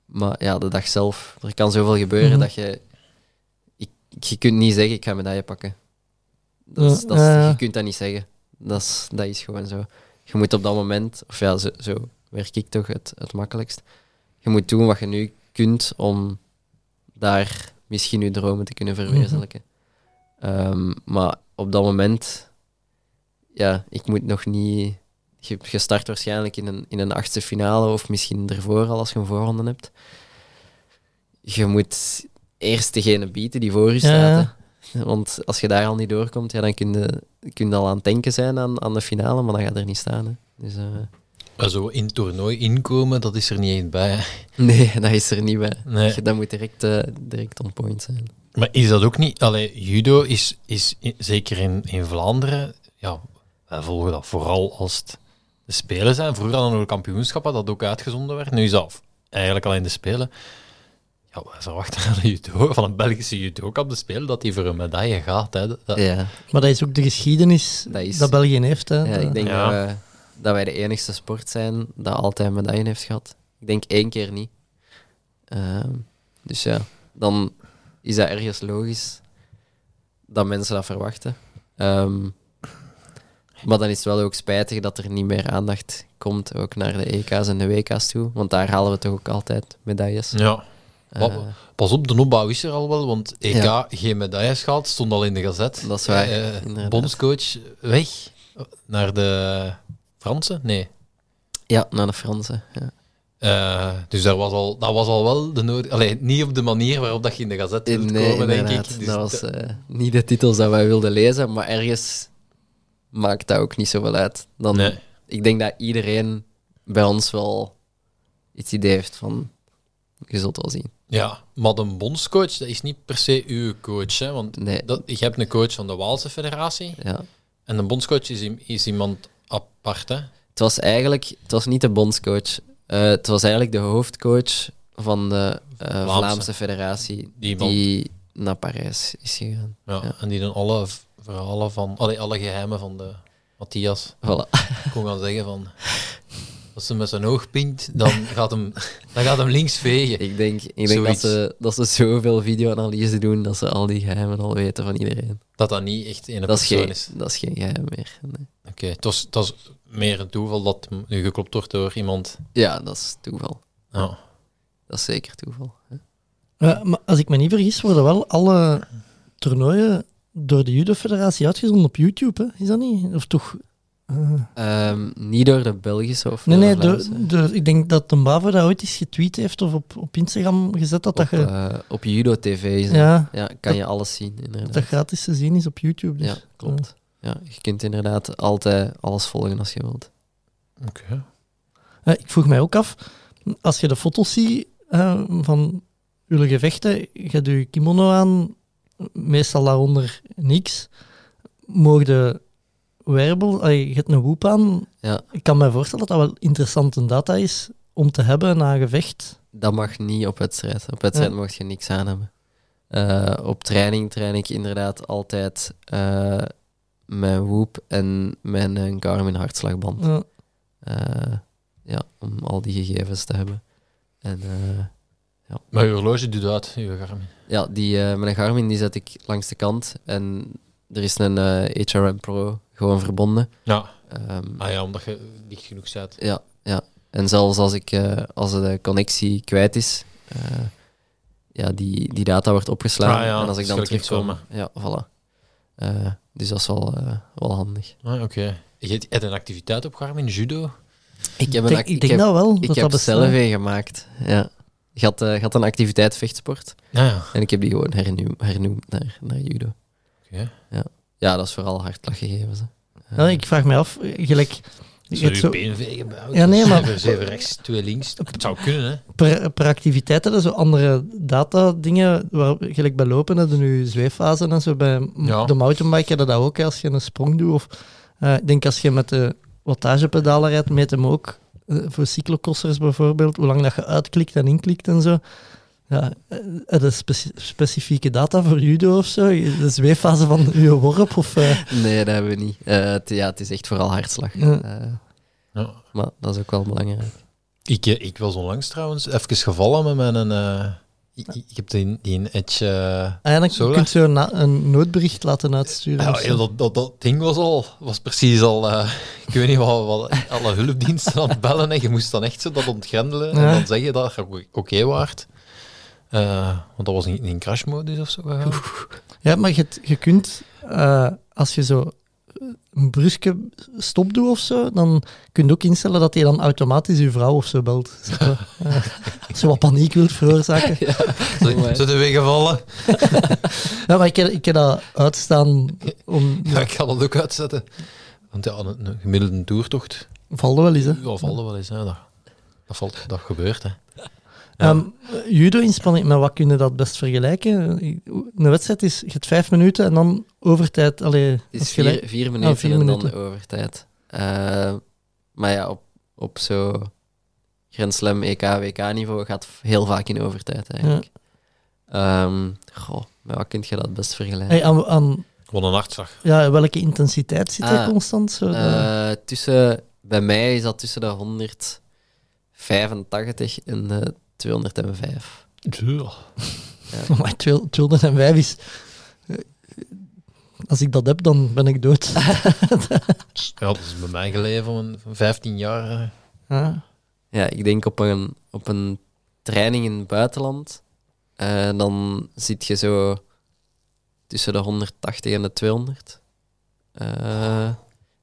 maar ja, de dag zelf, er kan zoveel gebeuren Mhm. dat je... Ik, je kunt niet zeggen, ik ga medaille pakken. Dat is, dat is-. Je kunt dat niet zeggen. Dat is, dat is gewoon zo. Je moet op dat moment, of ja, zo, zo werk ik toch het, het makkelijkst. Je moet doen wat je nu kunt om daar misschien je dromen te kunnen verwezenlijken. Ehm, maar op dat moment, ja, ik moet nog niet. Je, je start waarschijnlijk in een, in een achtste finale of misschien ervoor al als je een voorronde hebt. Je moet eerst degene bieden die voor je staat. Ja. Want als je daar al niet doorkomt, ja, dan kun je, kun je al aan het denken zijn aan, aan de finale, maar dan gaat er niet staan. Hè. Dus, eh, Maar zo in het toernooi inkomen, dat is er niet eens bij. hè. nee, dat is er niet bij. Nee. Dat moet direct, eh, direct on point zijn. Maar is dat ook niet... Allee, judo is, is zeker in, in Vlaanderen... Ja, wij volgen dat vooral als het de Spelen zijn. Vroeger hadden we kampioenschappen dat ook uitgezonden werd. Nu is dat eigenlijk alleen de Spelen. Ja, wij verwachten van een, judo, van een Belgische judoka op de Spelen dat hij voor een medaille gaat. Hè. Dat- dat- Ja. Maar dat is ook de geschiedenis Dat dat, is- België heeft. Hè. Ja, Dat- ik denk Ja. Dat, we- dat wij de enigste sport zijn dat altijd een medaille heeft gehad. Ik denk één keer niet. Ehm, dus ja, dan is dat ergens logisch dat mensen dat verwachten. Ehm, maar dan is het wel ook spijtig dat er niet meer aandacht komt ook naar de EK's en de WK's toe. Want daar halen we toch ook altijd medailles. ja. Eh, Pas op, de opbouw is er al wel, want EK Ja. geen medailles gehad, stond al in de gazet. Dat is waar, inderdaad. bondscoach weg naar de Fransen? Nee. ja, naar de Fransen. Ja. Eh, dus daar was al, dat was al wel de nodige... Allee, niet op de manier waarop dat je in de gazet wilt Nee, komen, denk ik. Dus dat was niet de titels dat wij wilden lezen, maar ergens maakt dat ook niet zoveel uit. Dan, Nee. Ik denk dat iedereen bij ons wel iets idee heeft van, je zult wel zien. Ja, maar de bondscoach, dat is niet per se uw coach. Hè? Want Nee. dat, je hebt een coach van de Waalse Federatie Ja. en een bondscoach is, is iemand apart. Hè? Het was eigenlijk, het was niet de bondscoach, Eh, het was eigenlijk de hoofdcoach van de eh, Vlaamse. Federatie Die naar Parijs is gegaan. Ja, Ja. En die dan alle verhalen van... Allee, alle geheimen van de Matthias Voilà. kon gaan zeggen van... Als hij met zijn oog pint, dan gaat hem, dan gaat hem links vegen. Ik denk, ik denk dat, ze, dat ze zoveel video-analyse doen dat ze al die geheimen al weten van iedereen. Dat dat niet echt Dat is, persoon geen, is. dat is geen geheim meer. nee. Oké, het, was, het was meer een toeval dat nu geklopt wordt door iemand. Ja, dat is toeval. Ja. Dat is zeker toeval. hè. Ja, maar als ik me niet vergis, worden wel alle toernooien door de judo-federatie uitgezonden op YouTube. Hè? Is dat niet? Of toch... eh, Ehm, niet door de Belgische of nee, nee, de de, ik denk dat de Bavo dat ooit eens getweet heeft of op, op Instagram gezet dat op, dat, je, eh, op Judo TV is ja, Ja, kan je alles zien, inderdaad. dat gratis te zien is op YouTube. Dus. Ja, klopt. Ja, je kunt inderdaad altijd alles volgen als je wilt. Oké. Eh, ik vroeg mij ook af, als je de foto's ziet eh, van jullie gevechten, je je kimono aan, meestal daaronder niks. Mogen allee, je hebt een woep aan. Ja. Ik kan me voorstellen dat dat wel interessante data is om te hebben na een gevecht. Dat mag niet op wedstrijd. Op wedstrijd Ja. mag je niks aan hebben. Eh, op training train ik inderdaad altijd eh, mijn Whoop en mijn eh, Garmin hartslagband. Ja. Ja, om al die gegevens te hebben. En eh, Maar je horloge doet uit, je Garmin. ja, die, eh, mijn Garmin die zet ik langs de kant. En er is een eh, HRM Pro gewoon verbonden. Ja. Ehm, Ah ja, omdat je dicht genoeg staat. Ja, ja. En zelfs als, ik, eh, als de connectie kwijt is, eh, ja, die, die data wordt opgeslagen. Ah ja, en als ik dat dan terugkom... Ja, voilà. Eh, dus dat is wel, eh, wel handig. Ah, oké. Je hebt een activiteit op Garmin, judo? Ik heb, Ik een denk, ac- ik denk heb, dat wel. ik dat heb dat zelf een gemaakt. Ja. Je had, eh, je had een activiteit vechtsport. Ja, ja. En ik heb die gewoon hernieuw, hernoemd naar, naar judo. Oké. Ja, dat is vooral hartslaggegevens. Ja, ik vraag me af, gelijk... je Zo hebt je zo- been vegen bij Ja, nee, maar- Zeven, zeven rechts, twee links. Het zou kunnen, hè. per, per activiteit hebben zo andere data dingen, waar, gelijk bij lopen hebben nu zweeffasen en zo. Bij Ja. de mountainbike hebben dat ook, als je een sprong doet. Of, eh, ik denk als je met de wattagepedalen rijdt, meet hem ook. Eh, voor cyclocrossers bijvoorbeeld, hoe lang dat je uitklikt en inklikt en zo. Ja, eh, heb je speci- specifieke data voor judo of zo? De zweeffase van je worp? Of, eh, Nee, dat hebben we niet. Eh, het, ja, het is echt vooral hartslag. Ja. Eh, Ja. maar dat is ook wel belangrijk. Ik, eh, ik was onlangs trouwens even gevallen met mijn... ik, ik heb die, die een edge... eh, ah ja, dan Solar? kun je zo na- een noodbericht laten uitsturen. Ja, dat, dat, dat ding was al, was precies al, eh, ik weet niet wat, wat alle hulpdiensten aan het bellen en je moest dan echt zo dat ontgrendelen Ja. en dan zeggen dat je oké waart. Eh, want dat was in, in crashmodus of zo. Ja, maar je, je kunt, eh, als je zo een bruske stop doet of zo, dan kun je ook instellen dat hij dan automatisch je vrouw of zo belt. Zo, zo wat paniek wilt veroorzaken. Zo, zo de wegen vallen. Ja, maar ik heb, ik heb dat uitstaan om... Ja, ik ga dat ook uitzetten. Want ja, een, een gemiddelde toertocht, Valt wel eens, hè. ja, valt er wel eens. Hè. Dat, dat, valt, dat gebeurt, hè. Ehm, Judo-inspanning, met wat kun je dat best vergelijken? Een wedstrijd is, je hebt vijf minuten en dan overtijd. Allee, Het is vier, vier minuten Oh, vier en minuten. dan overtijd. Eh, maar ja, op, op zo Grand Slam, EK, WK-niveau gaat heel vaak in overtijd eigenlijk. Ehm, goh, met wat kun je dat best vergelijken? Hey, aan, aan Wat een hartslag. ja, welke intensiteit zit er Ah, constant? Zo, de- Eh, tussen, bij mij is dat tussen de 185 en de 205. Maar 205 is... eh, Als ik dat heb, dan ben ik dood. Ja, dat is bij mij geleven van een- van 15 jaar. eh. Ja. Ja, ik denk op een, op een training in het buitenland, eh, dan zit je zo tussen de 180 en de 200. Eh,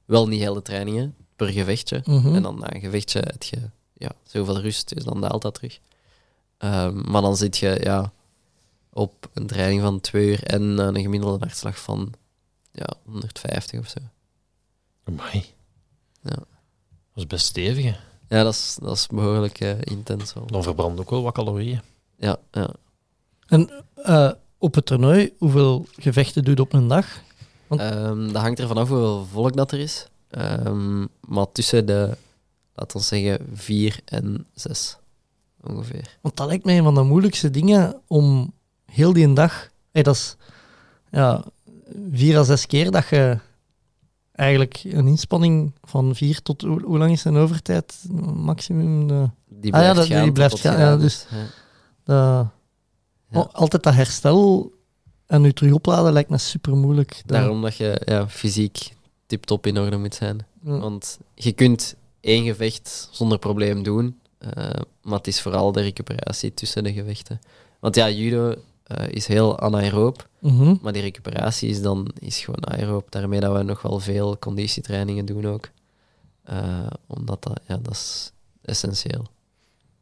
wel niet hele trainingen, per gevechtje. Mhm. En dan na een gevechtje heb je ja, zoveel rust, dus dan daalt dat terug. Ehm, maar dan zit je ja, op een training van twee uur en eh, een gemiddelde hartslag van ja, 150 of zo. Amai. Ja. Dat is best stevig, hè. Ja, dat is, dat is behoorlijk eh, intens wel. Dan verbrandt ook wel wat calorieën. Ja, ja. En eh, op het toernooi, hoeveel gevechten doe je op een dag? Want- Ehm, dat hangt er vanaf hoeveel volk dat er is. Ehm, maar tussen de, laten we zeggen, vier en zes ongeveer. Want dat lijkt mij een van de moeilijkste dingen om heel die dag... Hey, dat is ja, vier à zes keer dat je eigenlijk een inspanning van vier tot... Hoe, hoe lang is een overtijd maximum? De, Die Ah ja, blijft dat- gaan. die blijft gaan, ja, dus-. Ja. de, oh, altijd dat herstel en nu terug opladen lijkt me super moeilijk. Daarom dat je ja, fysiek tip-top in orde moet zijn. Want je kunt één gevecht zonder probleem doen, maar het is vooral de recuperatie tussen de gevechten. Want ja, judo eh, is heel anaeroob, Mhm. maar die recuperatie is dan is gewoon aeroob. Daarmee dat we nog wel veel conditietrainingen doen ook. Eh, omdat dat, ja, dat is essentieel.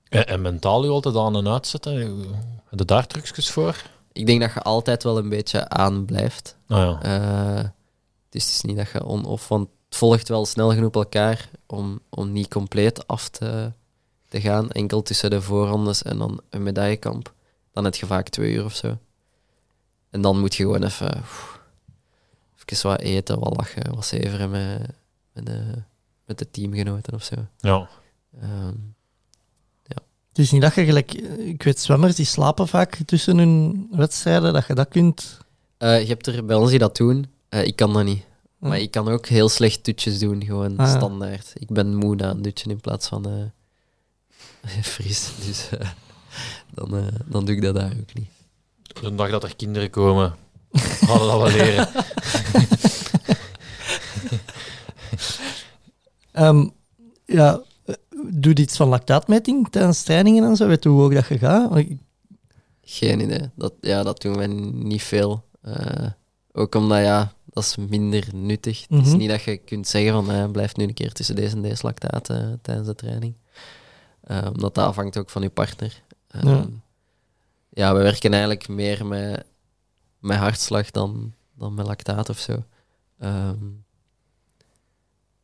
En, en mentaal je altijd aan en uitzetten. Heb je daar trucjes voor? Ik denk dat je altijd wel een beetje aan blijft. Ah ja. Eh, dus het is niet dat je on-off, want het volgt wel snel genoeg op elkaar om, om niet compleet af te, te gaan. Enkel tussen de voorrondes en dan een medaillekamp. Dan heb je vaak twee uur of zo. En dan moet je gewoon even, oef, even wat eten, wat lachen, wat zeveren met, met, de, met de teamgenoten of zo. ja. Ehm, Het is niet dat je gelijk... Ik weet, zwemmers die slapen vaak tussen hun wedstrijden, dat je dat kunt... eh, je hebt er bij ons die dat doen. Eh, ik kan dat niet. Ja. Maar ik kan ook heel slecht dutjes doen, gewoon Ah, ja. standaard. Ik ben moe na een dutje in plaats van eh fris. Dus eh, dan, eh, dan doe ik dat daar ook niet. De dag dat er kinderen komen, gaan we dat wel leren. Ehm, ja, doe je iets van lactaatmeting tijdens trainingen en zo? Weet je hoe hoog dat je gaat? Ik- Geen idee. Dat, ja, dat doen wij niet veel. Eh, ook omdat, ja, dat is minder nuttig. Het is Mhm. niet dat je kunt zeggen van, eh, blijf nu een keer tussen deze en deze lactaat tijdens de training. Eh, omdat dat afhangt ook van je partner. Ehm, Ja. ja. we werken eigenlijk meer met, met hartslag dan, dan met lactaat of zo. Ehm,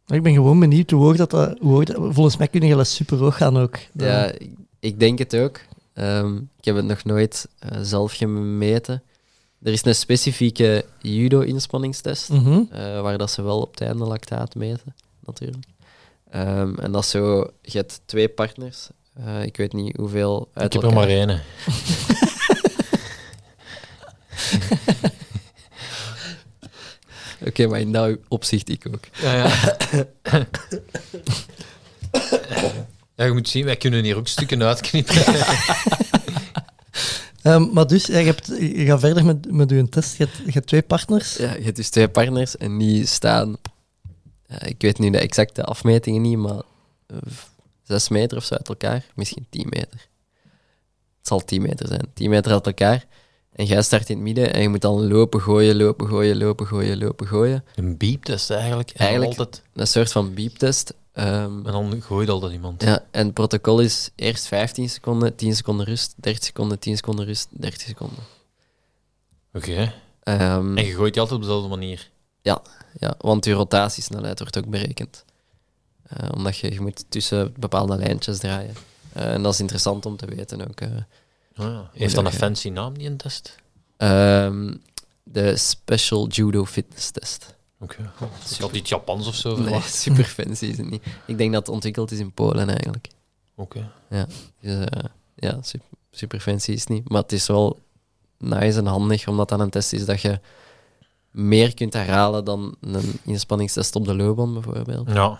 ik ben gewoon benieuwd hoe hoog dat... dat- Hoe hoog dat volgens mij kun je wel super hoog gaan ook. Ja, ik, ik denk het ook. Ehm, ik heb het nog nooit eh, zelf gemeten. Er is een specifieke judo-inspanningstest, Mhm. eh, waar dat ze wel op het einde lactaat meten, natuurlijk. Ehm, en dat is zo, je hebt twee partners, Eh, ik weet niet hoeveel uit Ik heb er maar één. Oké, maar in dat opzicht ik ook. Ja, ja. ja, je moet zien, wij kunnen hier ook stukken uitknippen. Ehm, maar dus, ja, je, hebt, je gaat verder met, met je test. Je hebt, je hebt twee partners. Ja, je hebt dus twee partners en die staan... ik weet nu de exacte afmetingen niet, maar eh, zes meter of zo uit elkaar. Misschien tien meter. Het zal tien meter zijn. Tien meter uit elkaar. En jij start in het midden en je moet dan lopen, gooien, lopen, gooien, lopen, gooien, lopen, gooien. Een beeptest eigenlijk. En Eigenlijk- Altijd, Een soort van beeptest. Ehm, en dan gooit altijd iemand. ja, en het protocol is eerst 15 seconden, 10 seconden rust, 30 seconden, 10 seconden rust, 30 seconden. Oké. Ehm, En je gooit die altijd op dezelfde manier. Ja, want je rotatiesnelheid wordt ook berekend. Eh, omdat je, je moet tussen bepaalde lijntjes draaien. Eh, en dat is interessant om te weten ook. ja. Heeft dat een Ja. fancy naam, die een test? Ehm, de Special Judo Fitness Test. Oké. Is had iets Japans of zo Nee, super fancy is het niet. Ik denk dat het ontwikkeld is in Polen eigenlijk. Oké. Dus, eh, ja, super, super fancy is het niet. Maar het is wel nice en handig, omdat dat een test is dat je meer kunt herhalen dan een inspanningstest op de loopband bijvoorbeeld. Ja.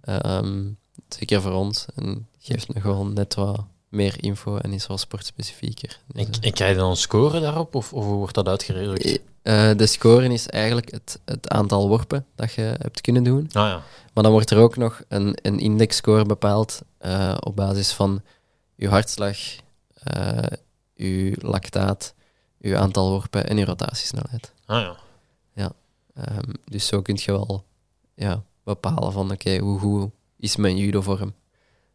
Ehm, zeker voor ons. En geeft me gewoon net wat meer info en is wel sportspecifieker. Dus, En, eh, en krijg je dan een score daarop, of, of hoe wordt dat uitgerekend? eh, de score is eigenlijk het, het aantal worpen dat je hebt kunnen doen. Ah ja. Maar dan wordt er ook nog een, een indexscore bepaald eh, op basis van je hartslag, eh je lactaat, je aantal worpen en je rotatiesnelheid. Ah ja. Ehm, dus zo kun je wel ja, bepalen van oké, hoe goed is mijn judo-vorm.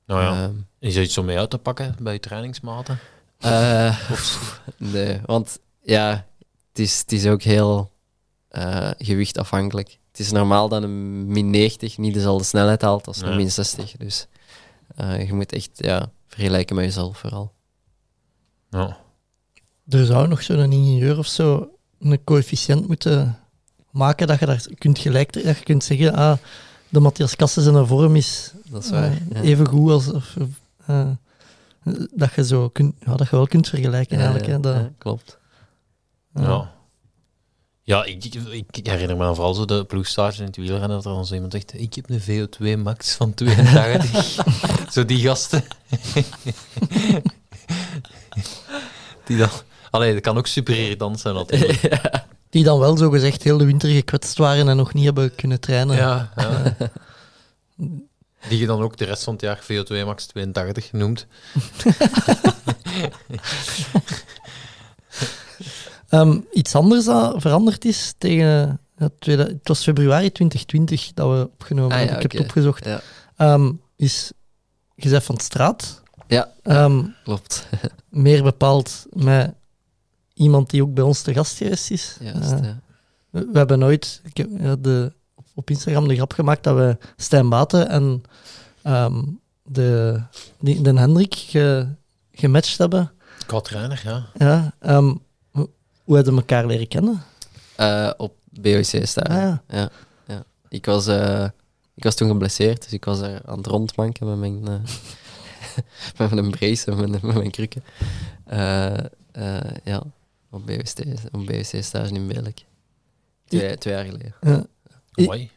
Nou ja. Ehm, Is er iets om mee uit te pakken bij je trainingsmaten? Eh, nee, want ja, het is, het is ook heel eh, gewichtafhankelijk. Het is normaal dat een min 90 niet dezelfde snelheid haalt als een Ja. min 60. Dus eh, je moet echt ja, vergelijken met jezelf vooral. Ja. Er zou nog zo'n ingenieur of zo een coëfficiënt moeten maken dat je daar kunt gelijk dat je kunt zeggen, ah, de Matthias Kassen zijn vorm is Dat is waar. eh, ja. even goed als of, eh, dat je zo kunt, ja, dat je wel kunt vergelijken Ja, eigenlijk. Hè, dat, ja, klopt. ja. Ja. Ja, ik, ik, ik herinner me dan vooral zo de ploegstages in het wielrennen, dat er dan zo iemand zegt, ik heb een VO2 max van 82. zo die gasten. die dan... Allee, dat kan ook super irritant zijn natuurlijk. Die dan wel zo gezegd heel de winter gekwetst waren en nog niet hebben kunnen trainen. Ja, ja. Die je dan ook de rest van het jaar VO2 max 82 noemt. Ehm, iets anders dat veranderd is tegen tweede, het was februari 2020 dat we opgenomen Ah, hebben. ja, Ik heb het opgezocht. Ja. Ehm, is bent van de straat. Ja. Ehm, Klopt. meer bepaald met iemand die ook bij ons te gast geweest is. Juist, Eh, ja. we, we hebben ooit ik heb, ja, de, op Instagram de grap gemaakt dat we Stijn Baten en ehm, de, die, de Hendrik ge, gematcht hebben. Qua-trainer, ja. Ja, ehm, hoe, hoe hebben we elkaar leren kennen? Eh, op BOC staan. Ah, ja. ja. ja. Ik, was, eh, ik was toen geblesseerd, dus ik was er aan het rondmanken met mijn, eh, met mijn brace en met, met mijn krukken. Eh, eh, ja, op BOC, op BOC stage in Belek. Twee, twee jaar geleden. Ja. Mooi.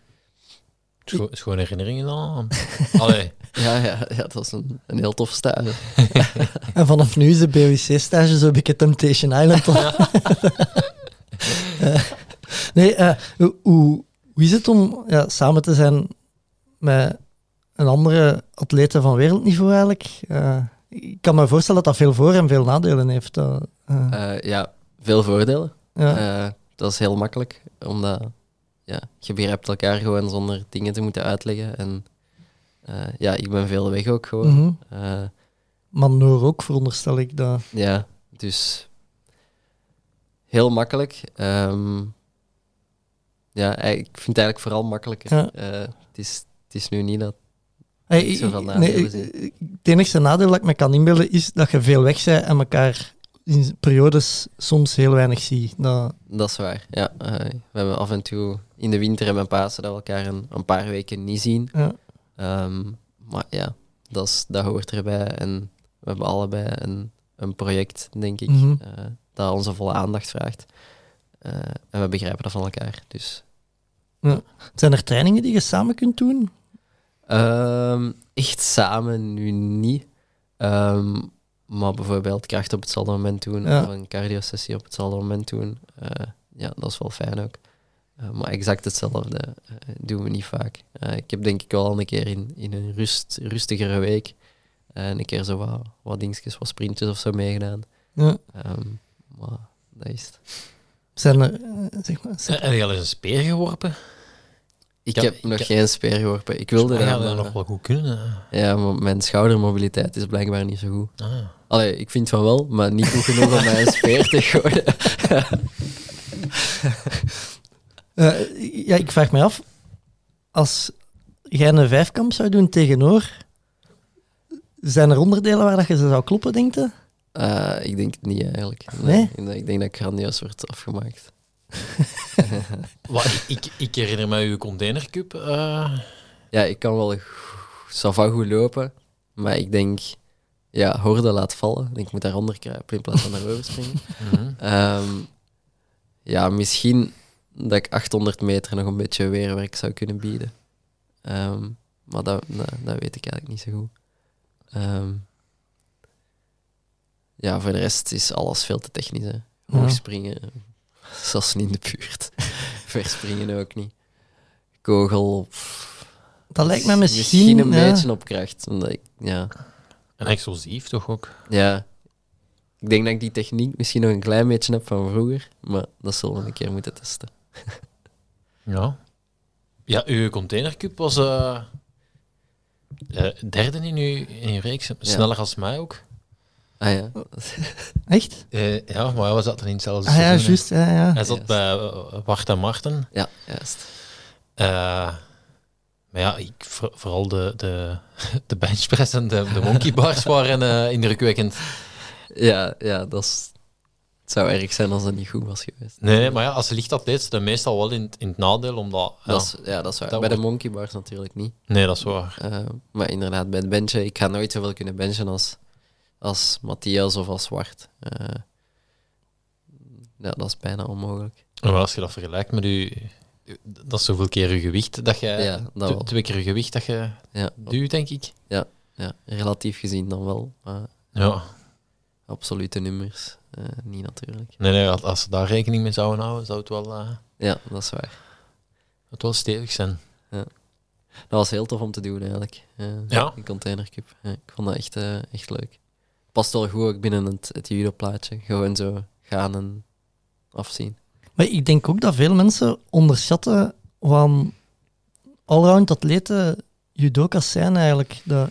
Scho schone herinneringen dan aan. Allee. Ja, ja, ja, dat was een, een heel tof stage. En vanaf nu is de BOC-stage zo beetje Temptation Island. Eh, nee, eh, hoe, hoe, is het om ja, samen te zijn met een andere atlete van wereldniveau eigenlijk? Eh, ik kan me voorstellen dat dat veel voor- en veel nadelen heeft. Eh, ja, veel voordelen. ja. Eh, dat is heel makkelijk, omdat ja, je begrijpt elkaar gewoon zonder dingen te moeten uitleggen. En eh, ja, ik ben veel weg ook gewoon. Maar Noor ook, veronderstel ik. Dat, Ja, dus heel makkelijk. Ehm, ja, ik vind het eigenlijk vooral makkelijker. Ja. Het, is, het is nu niet dat. Hey, nee, het enige nadeel dat ik me kan inbeelden is dat je veel weg bent en elkaar in periodes soms heel weinig ziet. Dat, Dat is waar. Ja, eh, we hebben af en toe in de winter en mijn Pasen dat we elkaar een, een paar weken niet zien. ja. Ehm, maar ja, dat, is, dat hoort erbij. En we hebben allebei een, een project, denk ik, Mhm. eh, dat onze volle aandacht vraagt. Eh, en we begrijpen dat van elkaar. Dus Zijn er trainingen die je samen kunt doen? Ehm, echt samen nu niet. Ehm, maar bijvoorbeeld kracht op hetzelfde moment doen Ja. of een cardio-sessie op hetzelfde moment doen. eh, ja, dat is wel fijn ook. Eh, maar exact hetzelfde eh, doen we niet vaak. Eh, ik heb denk ik wel al een keer in, in een rust, rustigere week een keer zo wat, wat dingetjes, wat sprintjes of zo meegedaan. Ja. Ehm, maar dat is het. Zijn er, zeg maar, Heb je al eens een speer geworpen? Ik Ja, heb ik nog heb- geen speer geworpen. Ik wilde dat, dat maar- nog wel goed kunnen. Ja, maar mijn schoudermobiliteit is blijkbaar niet zo goed. Ah. Allee, ik vind van wel, maar niet goed genoeg om mij een speer te gooien. Eh, ja, ik vraag me af, als jij een vijfkamp zou doen tegen Noor, zijn er onderdelen waar dat je ze zou kloppen, denk je? Eh, ik denk het niet eigenlijk. Nee? Ik, denk- ik denk dat ik grandioos wordt afgemaakt. Wat, ik, ik, ik herinner me uw containercup. eh, Ja, ik kan wel go- ça va goed lopen, maar ik denk, ja, horde laat vallen. Ik moet daaronder kruipen in plaats van daarover springen. mhm. Ehm, ja, misschien dat ik 800 meter nog een beetje weerwerk zou kunnen bieden. Ehm, maar dat, dat, dat weet ik eigenlijk niet zo goed. Ehm, ja, voor de rest is alles veel te technisch. Hè. Hoog springen, zelfs niet in de buurt. Verspringen ook niet. Kogel. pff, Dat lijkt me misschien... Misschien een ja. beetje op kracht. Omdat ik, ja, En explosief toch ook? ja, ik denk dat ik die techniek misschien nog een klein beetje heb van vroeger. Maar dat zullen we een keer moeten testen. Ja. Ja, uw containercup was eh, eh, derde in uw, in uw reeks. Sneller als mij ook. Ah ja. Echt? Eh, ja, maar we zaten in hetzelfde Ah ja, seizoen, hè. juist. Ja, ja. Hij zat bij eh, Wart en Marten. Ja, juist. Eh, maar ja, ik, voor- vooral de, de, de benchpress en de, de monkey bars waren eh, indrukwekkend. Ja, ja dat is, het zou erg zijn als dat niet goed was geweest. Nee, maar ja, als lichtatleet is dat meestal wel in, het- in het nadeel, omdat... ja, Dat is, ja, dat is waar. Dat bij de wordt- monkey bars natuurlijk niet. nee, dat is waar. Eh, maar inderdaad, bij het benchen, ik ga nooit zoveel kunnen benchen als, als Matthias of als Zwart. Eh, ja, dat is bijna onmogelijk. Maar als je dat vergelijkt met je... Dat is zoveel keer je gewicht dat je... Ja, dat twee keer je gewicht dat je Ja, duwt, denk ik. ja, relatief gezien dan wel. Maar Ja. absolute nummers, eh, niet natuurlijk. Nee, nee, als- als ze daar rekening mee zouden houden, zou het wel, eh, Ja, dat is waar. het wel stevig zijn. Dat was heel tof om te doen eigenlijk. Eh, Ja. Die containercup. Ja, ik vond dat echt, echt leuk. Past wel goed ook binnen het, het judo-plaatje. Gewoon zo gaan en afzien. Maar ik denk ook dat veel mensen onderschatten wat een allround atleten judoka's zijn eigenlijk. Dat...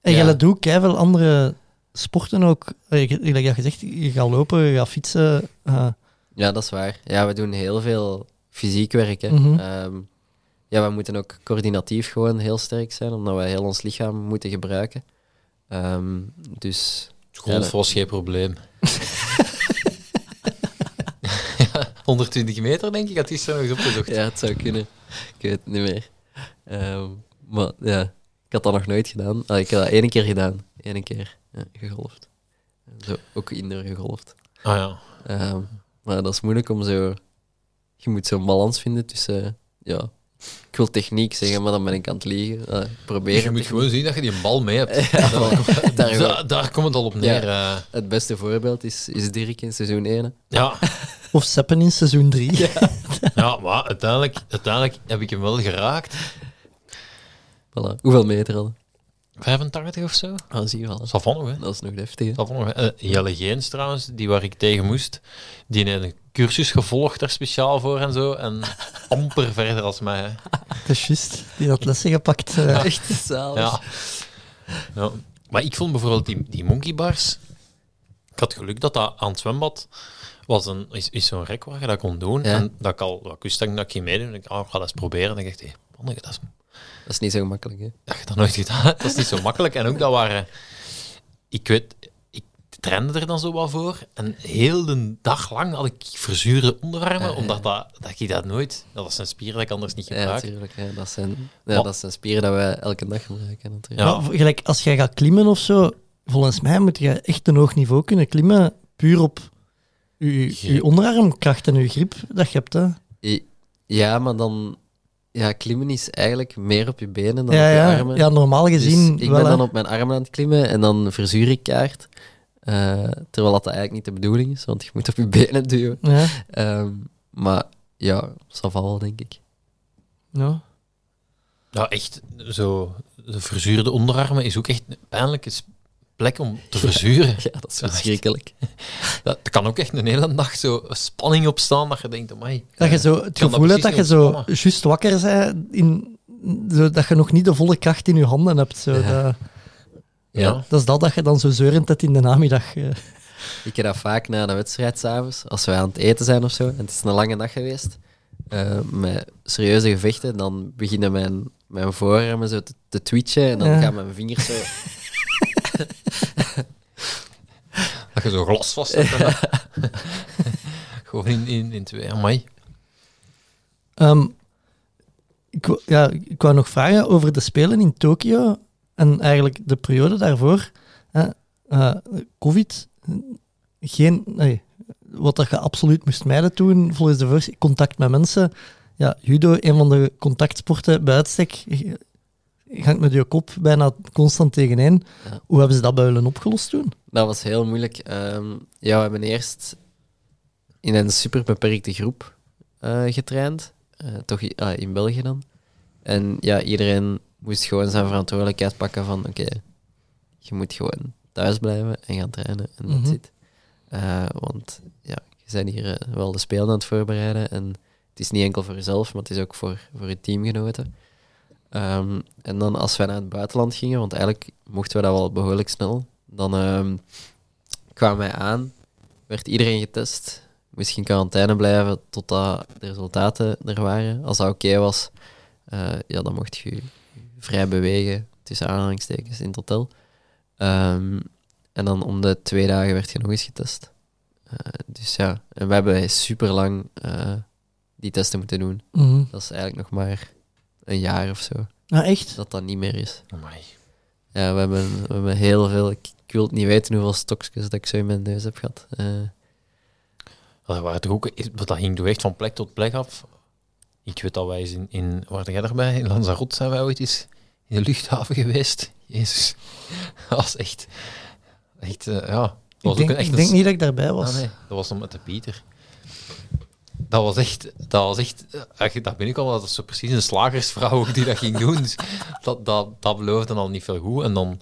En Ja. jij doet veel andere sporten ook. Je- Gelijk dat je gaat lopen, je gaat fietsen. eh, Ja, dat is waar. Ja, we doen heel veel fysiek werk. Hè. Mhm. Ehm, ja, we moeten ook coördinatief gewoon heel sterk zijn, omdat wij heel ons lichaam moeten gebruiken. Ehm, dus Golf Ja, was geen probleem. ja, 120 meter, denk ik, had hij zo nog eens opgezocht. ja, het zou kunnen. Ik weet het niet meer. Ehm, maar ja, ik had dat nog nooit gedaan. Ah, ik heb dat één keer gedaan. Eén keer ja, gegolfd. Zo, ook indoor gegolfd. Ah ja. Ehm, maar dat is moeilijk om zo... Je moet zo'n balans vinden tussen... ja, ik wil techniek zeggen, maar dan ben ik aan het liegen. Uh, proberen. je moet techniek. gewoon zien dat je die bal mee hebt. Ja, daar, daar wel. daar, daar komt het al op neer. eh. Het beste voorbeeld is, is Dirk in seizoen 1. ja. of Seppen in seizoen 3. ja, maar uiteindelijk, uiteindelijk heb ik hem wel geraakt. Voilà. Hoeveel meter al? 85 of zo? Ah, zie je wel. nog, hè? Dat is nog deftig. hè. Savon nog. Eh, Jelle Geens trouwens, die waar ik tegen moest, die heeft een cursus gevolgd daar speciaal voor en zo. En amper verder als mij. Hè. Dat is juist. Die had lessen gepakt. eh. Echt zalig. Ja. ja. Maar ik vond bijvoorbeeld die, die monkey bars. Ik had geluk dat dat aan het zwembad was een, is, is zo'n rek waar je dat kon doen. Ja. En dat ik al dat ik wist dat ik dat meedoen. Ik, ah, ik ga dat eens proberen. En ik dacht, hé, dat is Dat is niet zo gemakkelijk. Hè. dat heb je dat nooit gedaan. Dat is niet zo makkelijk. En ook dat waren... Ik weet... Ik, trainde er dan zo wat voor. En heel de dag lang had ik verzuurde onderarmen, Ja, ja. omdat dat, dat ik dat nooit... Dat is een spier dat ik anders niet Ja, gebruik. natuurlijk. Ja, dat, zijn, ja, dat zijn spieren dat wij elke dag gebruiken. Natuurlijk. Ja. Maar gelijk, als jij gaat klimmen of zo, volgens mij moet je echt een hoog niveau kunnen klimmen, puur op je, je onderarmkracht en je grip dat je hebt. Hè. Ja, maar dan... Ja, klimmen is eigenlijk meer op je benen dan Ja, op je ja, armen. ja, normaal Dus gezien ik wel. ben hè. dan op mijn armen aan het klimmen en dan verzuur ik kaart. Eh, terwijl dat eigenlijk niet de bedoeling is, want je moet op je benen duwen. Ja, Ehm, maar ja, zal wel, denk ik. ja. Ja, echt, zo... De verzuurde onderarmen is ook echt een pijnlijke s- plek om te verzuren. Ja, dat is verschrikkelijk. Dat er kan ook echt een hele dag zo spanning op staan dat je denkt, amai. Dat je zo het gevoel hebt dat je zo juist wakker bent, in, zo, dat je nog niet de volle kracht in je handen hebt. Zo. Ja. Dat, Ja. dat is dat dat je dan zo zeurend hebt in de namiddag. eh. Ik heb dat vaak na de wedstrijd s'avonds, als we aan het eten zijn of zo, en het is een lange dag geweest, eh, met serieuze gevechten, dan beginnen mijn, mijn voorarmen zo te, te twitchen en dan Ja. gaan mijn vingers zo... Dat je zo glas vast hebt. en dat- Gewoon in, in, in twee, amai. Ehm, ik, wou- ja, ik wou nog vragen over de Spelen in Tokio en eigenlijk de periode daarvoor. Hè, eh, Covid, geen, nee, wat dat je absoluut moest mijden toen, volgens de versie, contact met mensen. Ja, judo, een van de contactsporten bij uitstek, hangt met je kop bijna constant tegeneen. Ja. Hoe hebben ze dat bij jullie opgelost toen? Dat was heel moeilijk. Ehm, ja, we hebben eerst in een super beperkte groep eh, getraind. Eh, toch ah, in België dan. En ja, iedereen moest gewoon zijn verantwoordelijkheid pakken van oké, je moet gewoon thuis blijven en gaan trainen en dat Mhm. zit. want ja, je bent hier eh, wel de spelen aan het voorbereiden en het is niet enkel voor jezelf, maar het is ook voor, voor je teamgenoten. Ehm, en dan als wij naar het buitenland gingen, want eigenlijk mochten we dat wel behoorlijk snel, dan ehm, kwamen wij aan, werd iedereen getest, moest in quarantaine blijven totdat de resultaten er waren. Als dat oké was, eh, ja, dan mocht je vrij bewegen, tussen aanhalingstekens, in het hotel. Ehm, en dan om de twee dagen werd je nog eens getest. Eh, dus ja, en we hebben super lang die testen moeten doen. Mhm. Dat is eigenlijk nog maar een jaar of zo, Nou, echt? dat dat niet meer is. amai. Ja, we hebben, we hebben heel veel. Ik, ik wil het niet weten hoeveel stokjes dat ik zo in mijn neus heb gehad. Eh, Dat, waren toch ook, dat ging toch echt van plek tot plek af. Ik weet dat wij eens in, in waar jij erbij? In Lanzarote zijn wij ooit eens in de luchthaven geweest. Jezus. Dat was echt, echt, eh, ja. Ik denk, ook een, echt ik een denk s- niet dat ik daarbij was. Ah, nee, dat was nog met de Pieter. Dat was echt, dat was echt, echt ik al, dat is zo precies een slagersvrouw ook die dat ging doen. Dus dat, dat, dat beloofde al niet veel goed. En dan,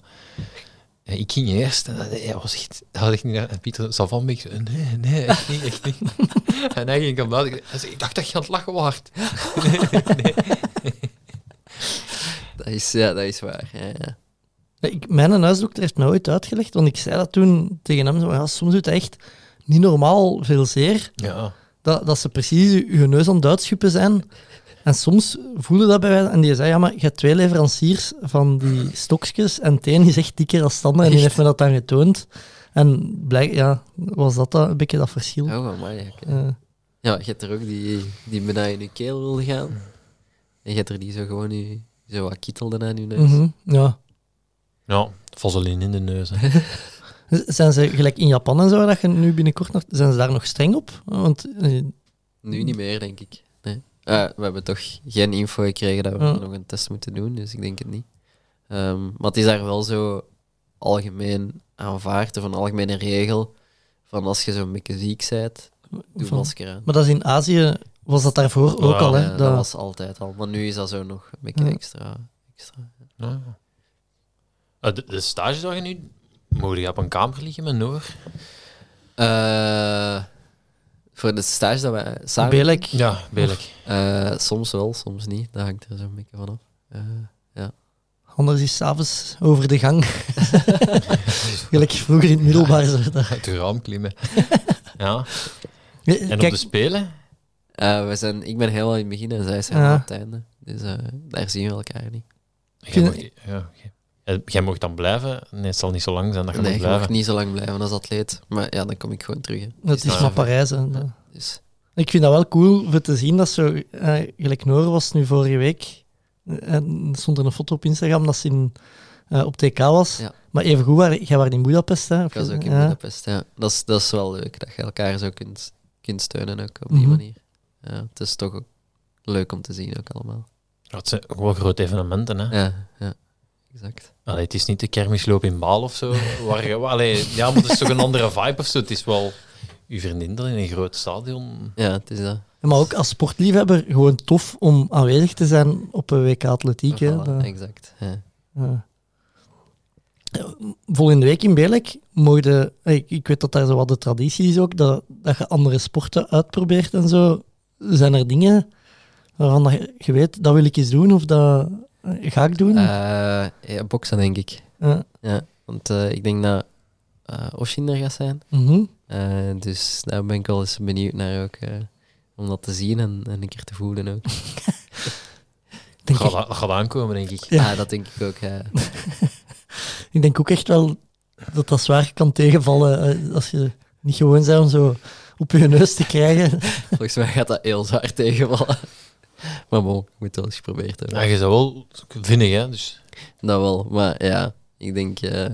ik ging eerst, en dat, was echt, dat had ik niet, en Pieter zei, nee, nee, echt niet, echt niet. En hij ging hij zei, ik dacht dat je aan het lachen was. dat, is, ja, dat is waar. Ja, ja. Nee, Ik, mijn huisdokter heeft mij ooit uitgelegd, want ik zei dat toen tegen hem. Zo, ja, soms doet het echt niet normaal veel zeer. Ja, Dat, dat ze precies je, je neus aan het uitschuppen zijn. En soms voelde dat bij mij. En die zei, ja, maar je hebt twee leveranciers van die stokjes. En het een is echt dikker dan standaard. En die heeft me dat dan getoond. En blijk, ja, was dat, dat een beetje dat verschil. Oh, maar oké. Eh, Ja, je hebt er ook die, die bijna in je keel wil gaan. En je hebt er die zo gewoon je, zo wat kittelden aan je neus. mhm, ja. ja vaseline in de neus. Zijn ze gelijk in Japan en zo, dat je nu binnenkort nog... Zijn ze daar nog streng op? Want eh, Nu niet meer, denk ik. Nee. Ah, we hebben toch geen info gekregen dat we nog een test moeten doen, dus ik denk het niet. Ehm, maar het is daar wel zo algemeen aanvaard, of een algemene regel, van als je zo'n beetje ziek bent, doe van- masker aan. maar dat is in Azië... Was dat daarvoor ook al, hè? Ja, dat, dat was altijd al. Maar nu is dat zo nog een beetje extra. extra. Ja. Eh, De, de stage dat je nu, mogen je op een kamer liggen met Noor? Eh, voor de stage dat wij samen... Ja, Belek. Eh, soms wel, soms niet. Dat hangt er zo'n beetje vanaf. Eh Anders is s'avonds over de gang. Gelijk vroeger in het middelbaar. Uit de raam klimmen. ja. Ja, En op Kijk, de Spelen? eh, we zijn, ik ben helemaal in het begin en zij helemaal Ja. op het einde. Dus daar zien we elkaar niet. Vind- mag- ja, oké. Eh, Jij mag dan blijven. Nee, het zal niet zo lang zijn dat je Nee, mag ik mag blijven. niet zo lang blijven als atleet. Maar ja, dan kom ik gewoon terug. hè. Dat is nou, maar Parijs. Hè. Dat- Dus Ik vind dat wel cool voor te zien dat zo, eh, gelijk Noor was nu vorige week, eh, en er stond er een foto op Instagram dat ze in, eh, op TK was. Ja. Maar even goed, waar, jij was in Budapest, hè? ik was ook in Ja. Budapest. Ja. Dat, is, dat is wel leuk, dat je elkaar zo kunt, kunt steunen ook op die Mhm. manier. Ja, het is toch ook leuk om te zien ook allemaal. Het zijn gewoon grote evenementen. Hè? Ja, ja exact. Allee, het is niet de kermisloop in Baal of zo. Waar je, allee, ja, maar het is toch een andere vibe of zo. Het is wel uw vriendin dan in een groot stadion. Ja, het is dat. Maar ook als sportliefhebber gewoon tof om aanwezig te zijn op een WK Atletiek. Voilà, Dat- exact. Ja. Ja. Volgende week in Belek mogen, ik, ik weet dat daar zo wat de traditie is ook, dat, dat je andere sporten uitprobeert en zo. Zijn er dingen waarvan dat je, weet, dat wil ik eens doen of dat ga ik doen? Eh, ja, boksen denk ik. Ja. Ja, want eh, ik denk dat eh Oshin er gaat zijn. Mhm. Eh, dus daar ben ik wel eens benieuwd naar ook. eh, om dat te zien en, en een keer te voelen ook. Denk, Gaat, echt- dat gaat aankomen, denk ik. Ja. Ja, dat denk ik ook. Ja. ik denk ook echt wel dat dat zwaar kan tegenvallen eh, als je niet gewoon bent om zo op je neus te krijgen. Volgens mij gaat dat heel zwaar tegenvallen. Maar bon, ik moet wel eens geprobeerd hebben. Ja, je zou wel vinnig, hè. Dus Dat wel, maar ja, ik denk eh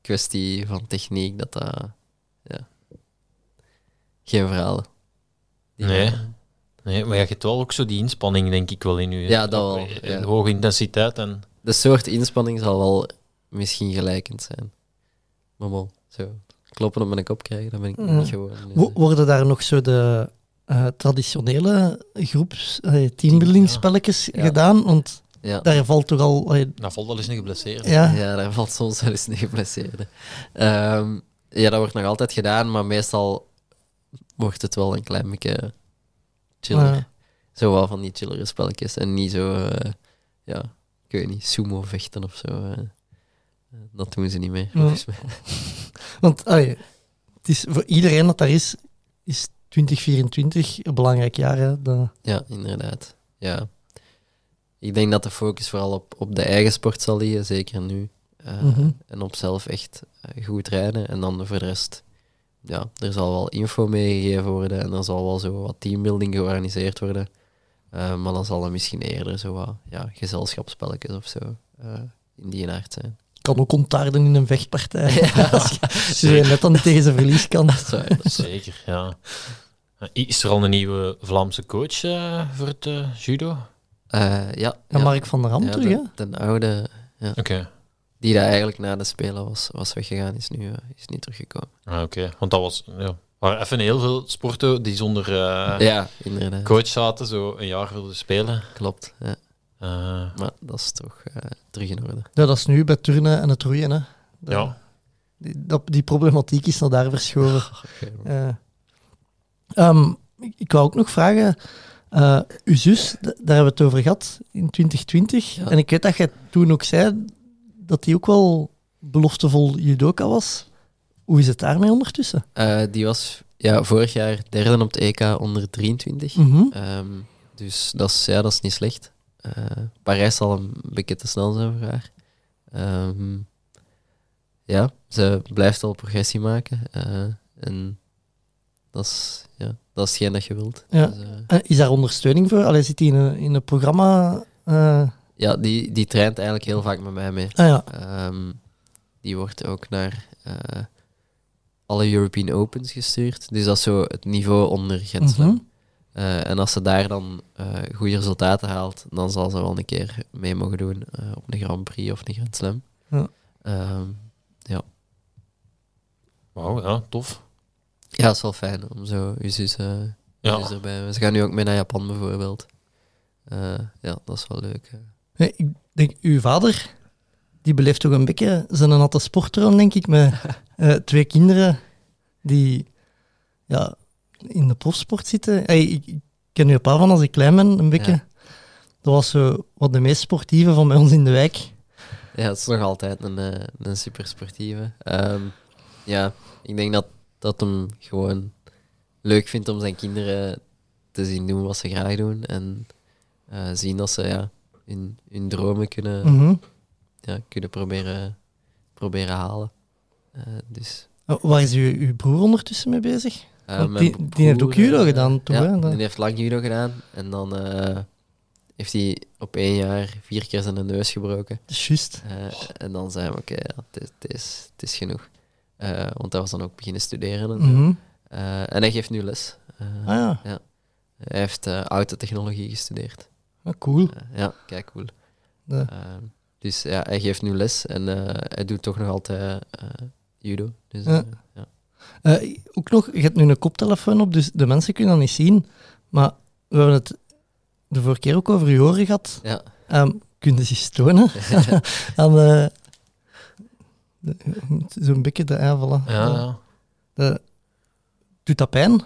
kwestie van techniek dat dat ja, geen verhalen. Die Nee. gaan- Nee, maar je hebt wel ook zo die inspanning, denk ik wel in je. Ja, dat wel, eh, ja. Hoge intensiteit en... De soort inspanning zal wel misschien gelijkend zijn. Maar bon, zo kloppen op mijn kop krijgen, dat ben ik nog Ja. niet gewoon. Wo- eh, Worden daar nog zo de eh, traditionele groeps, eh, teambuildingspelletjes Ja. gedaan? Want ja. daar valt toch al... eh, Dat valt wel eens een geblesseerd. ja, Ja, daar valt soms wel eens een geblesseerde. Ehm ja, dat wordt nog altijd gedaan, maar meestal wordt het wel een klein beetje chiller. Ja. Zo wel van die chillere spelletjes en niet zo, eh, ja, ik weet niet, sumo vechten of zo. eh. Dat doen ze niet meer, volgens mij. Want allee, het is voor iedereen dat daar is, is 2024 een belangrijk jaar. Hè? Ja, inderdaad. Ja. Ik denk dat de focus vooral op, op de eigen sport zal liggen, zeker nu. Eh, Mhm. En op zelf echt eh, goed rijden. En dan voor de rest, ja, er zal wel info meegegeven worden en er zal wel zo wat teambuilding georganiseerd worden. Eh, maar dan zal er misschien eerder zo wat ja, gezelschapsspelletjes of zo in die aard zijn. kan ook ontaarden in een vechtpartij. Ja. Als je, net dan niet tegen zijn verlies kan. Dat is waar, dat is waar. Zeker, ja. Eh, Is er al een nieuwe Vlaamse coach eh, voor het eh, judo? Eh, ja, En Mark van der Ham ja, terug, hè? de, de oude, Oké. die daar eigenlijk na de Spelen was, was weggegaan, is nu, is niet teruggekomen. Ah, Oké, want dat was... Ja, waren even heel veel sporten die zonder eh, ja, inderdaad. coach zaten, zo een jaar wilden spelen. Klopt. Ja. Eh, Maar dat is toch eh, terug in orde. Ja, dat is nu bij turnen en het roeien. Hè? Ja. Die, dat, die problematiek is naar daar verschoven. Ehm, ik, ik wou ook nog vragen, eh, uw zus, daar hebben we het over gehad in 2020. Ja. En ik weet dat jij toen ook zei dat die ook wel beloftevol judoka was. Hoe is het daarmee ondertussen? Eh, die was ja, vorig jaar derde op het EK onder 23. Mhm. Ehm, dus dat is, ja, dat is niet slecht. Eh, Parijs zal een beetje te snel zijn voor haar. Ehm, ja, ze blijft al progressie maken. en dat is, ja, dat is hetgeen dat je wilt. Ja. Dus, eh, is daar ondersteuning voor? Allee, zit die in een, in een programma? eh, ja, die, die traint eigenlijk heel vaak met mij mee. ah ja, Ehm, die wordt ook naar eh, alle European Opens gestuurd. Dus dat is zo het niveau onder Gent Slam. Mhm. Eh, en als ze daar dan eh, goede resultaten haalt, dan zal ze wel een keer mee mogen doen eh, op een Grand Prix of een Grand Slam. Ja. Ehm, Wauw, ja, tof. Ja, dat is wel fijn om zo je zus, eh, je Ja. zus erbij. Ze gaan nu ook mee naar Japan bijvoorbeeld. Eh, ja, dat is wel leuk. Nee, ik denk, uw vader, die beleeft toch een beetje zijn natte sportdroom, denk ik, met eh, twee kinderen die ja, in de profsport zitten. Hey, ik, ik ken uw pa van als ik klein ben, een beetje. Ja. Dat was zo wat de meest sportieve van bij ons in de wijk. Ja, het is nog altijd een, eh, een super sportieve. Ehm, ja, ik denk dat, dat hem gewoon leuk vindt om zijn kinderen te zien doen wat ze graag doen. En eh, zien dat ze ja, hun, hun dromen kunnen Mhm. ja, kunnen proberen, proberen halen. Eh, dus, Oh, Waar is uw, uw broer ondertussen mee bezig? eh, die, die heeft ook judo gedaan, toch? ja, die heeft lang judo gedaan. En dan heeft hij op één jaar vier keer zijn neus gebroken. Juist. En dan zei hij, oké, ja, het, is- het, is, het is genoeg. Eh, want hij was dan ook beginnen studeren. En. Mhm. Eh, en hij geeft nu les. Eh, Ah ja, Hij heeft autotechnologie gestudeerd. Ah, cool. Ja, kijk, cool. Ja. Eh, dus ja, hij geeft nu les en hij doet toch nog altijd judo. Dus, Ja. ja. Ook nog, je hebt nu een koptelefoon op, dus de mensen kunnen dat niet zien. Maar we hebben het de vorige keer ook over je oren gehad. Ja. Ehm kun je zich tonen? Aan, de- Zo'n beetje de aanvallen. Ja, ja. De- doet dat pijn?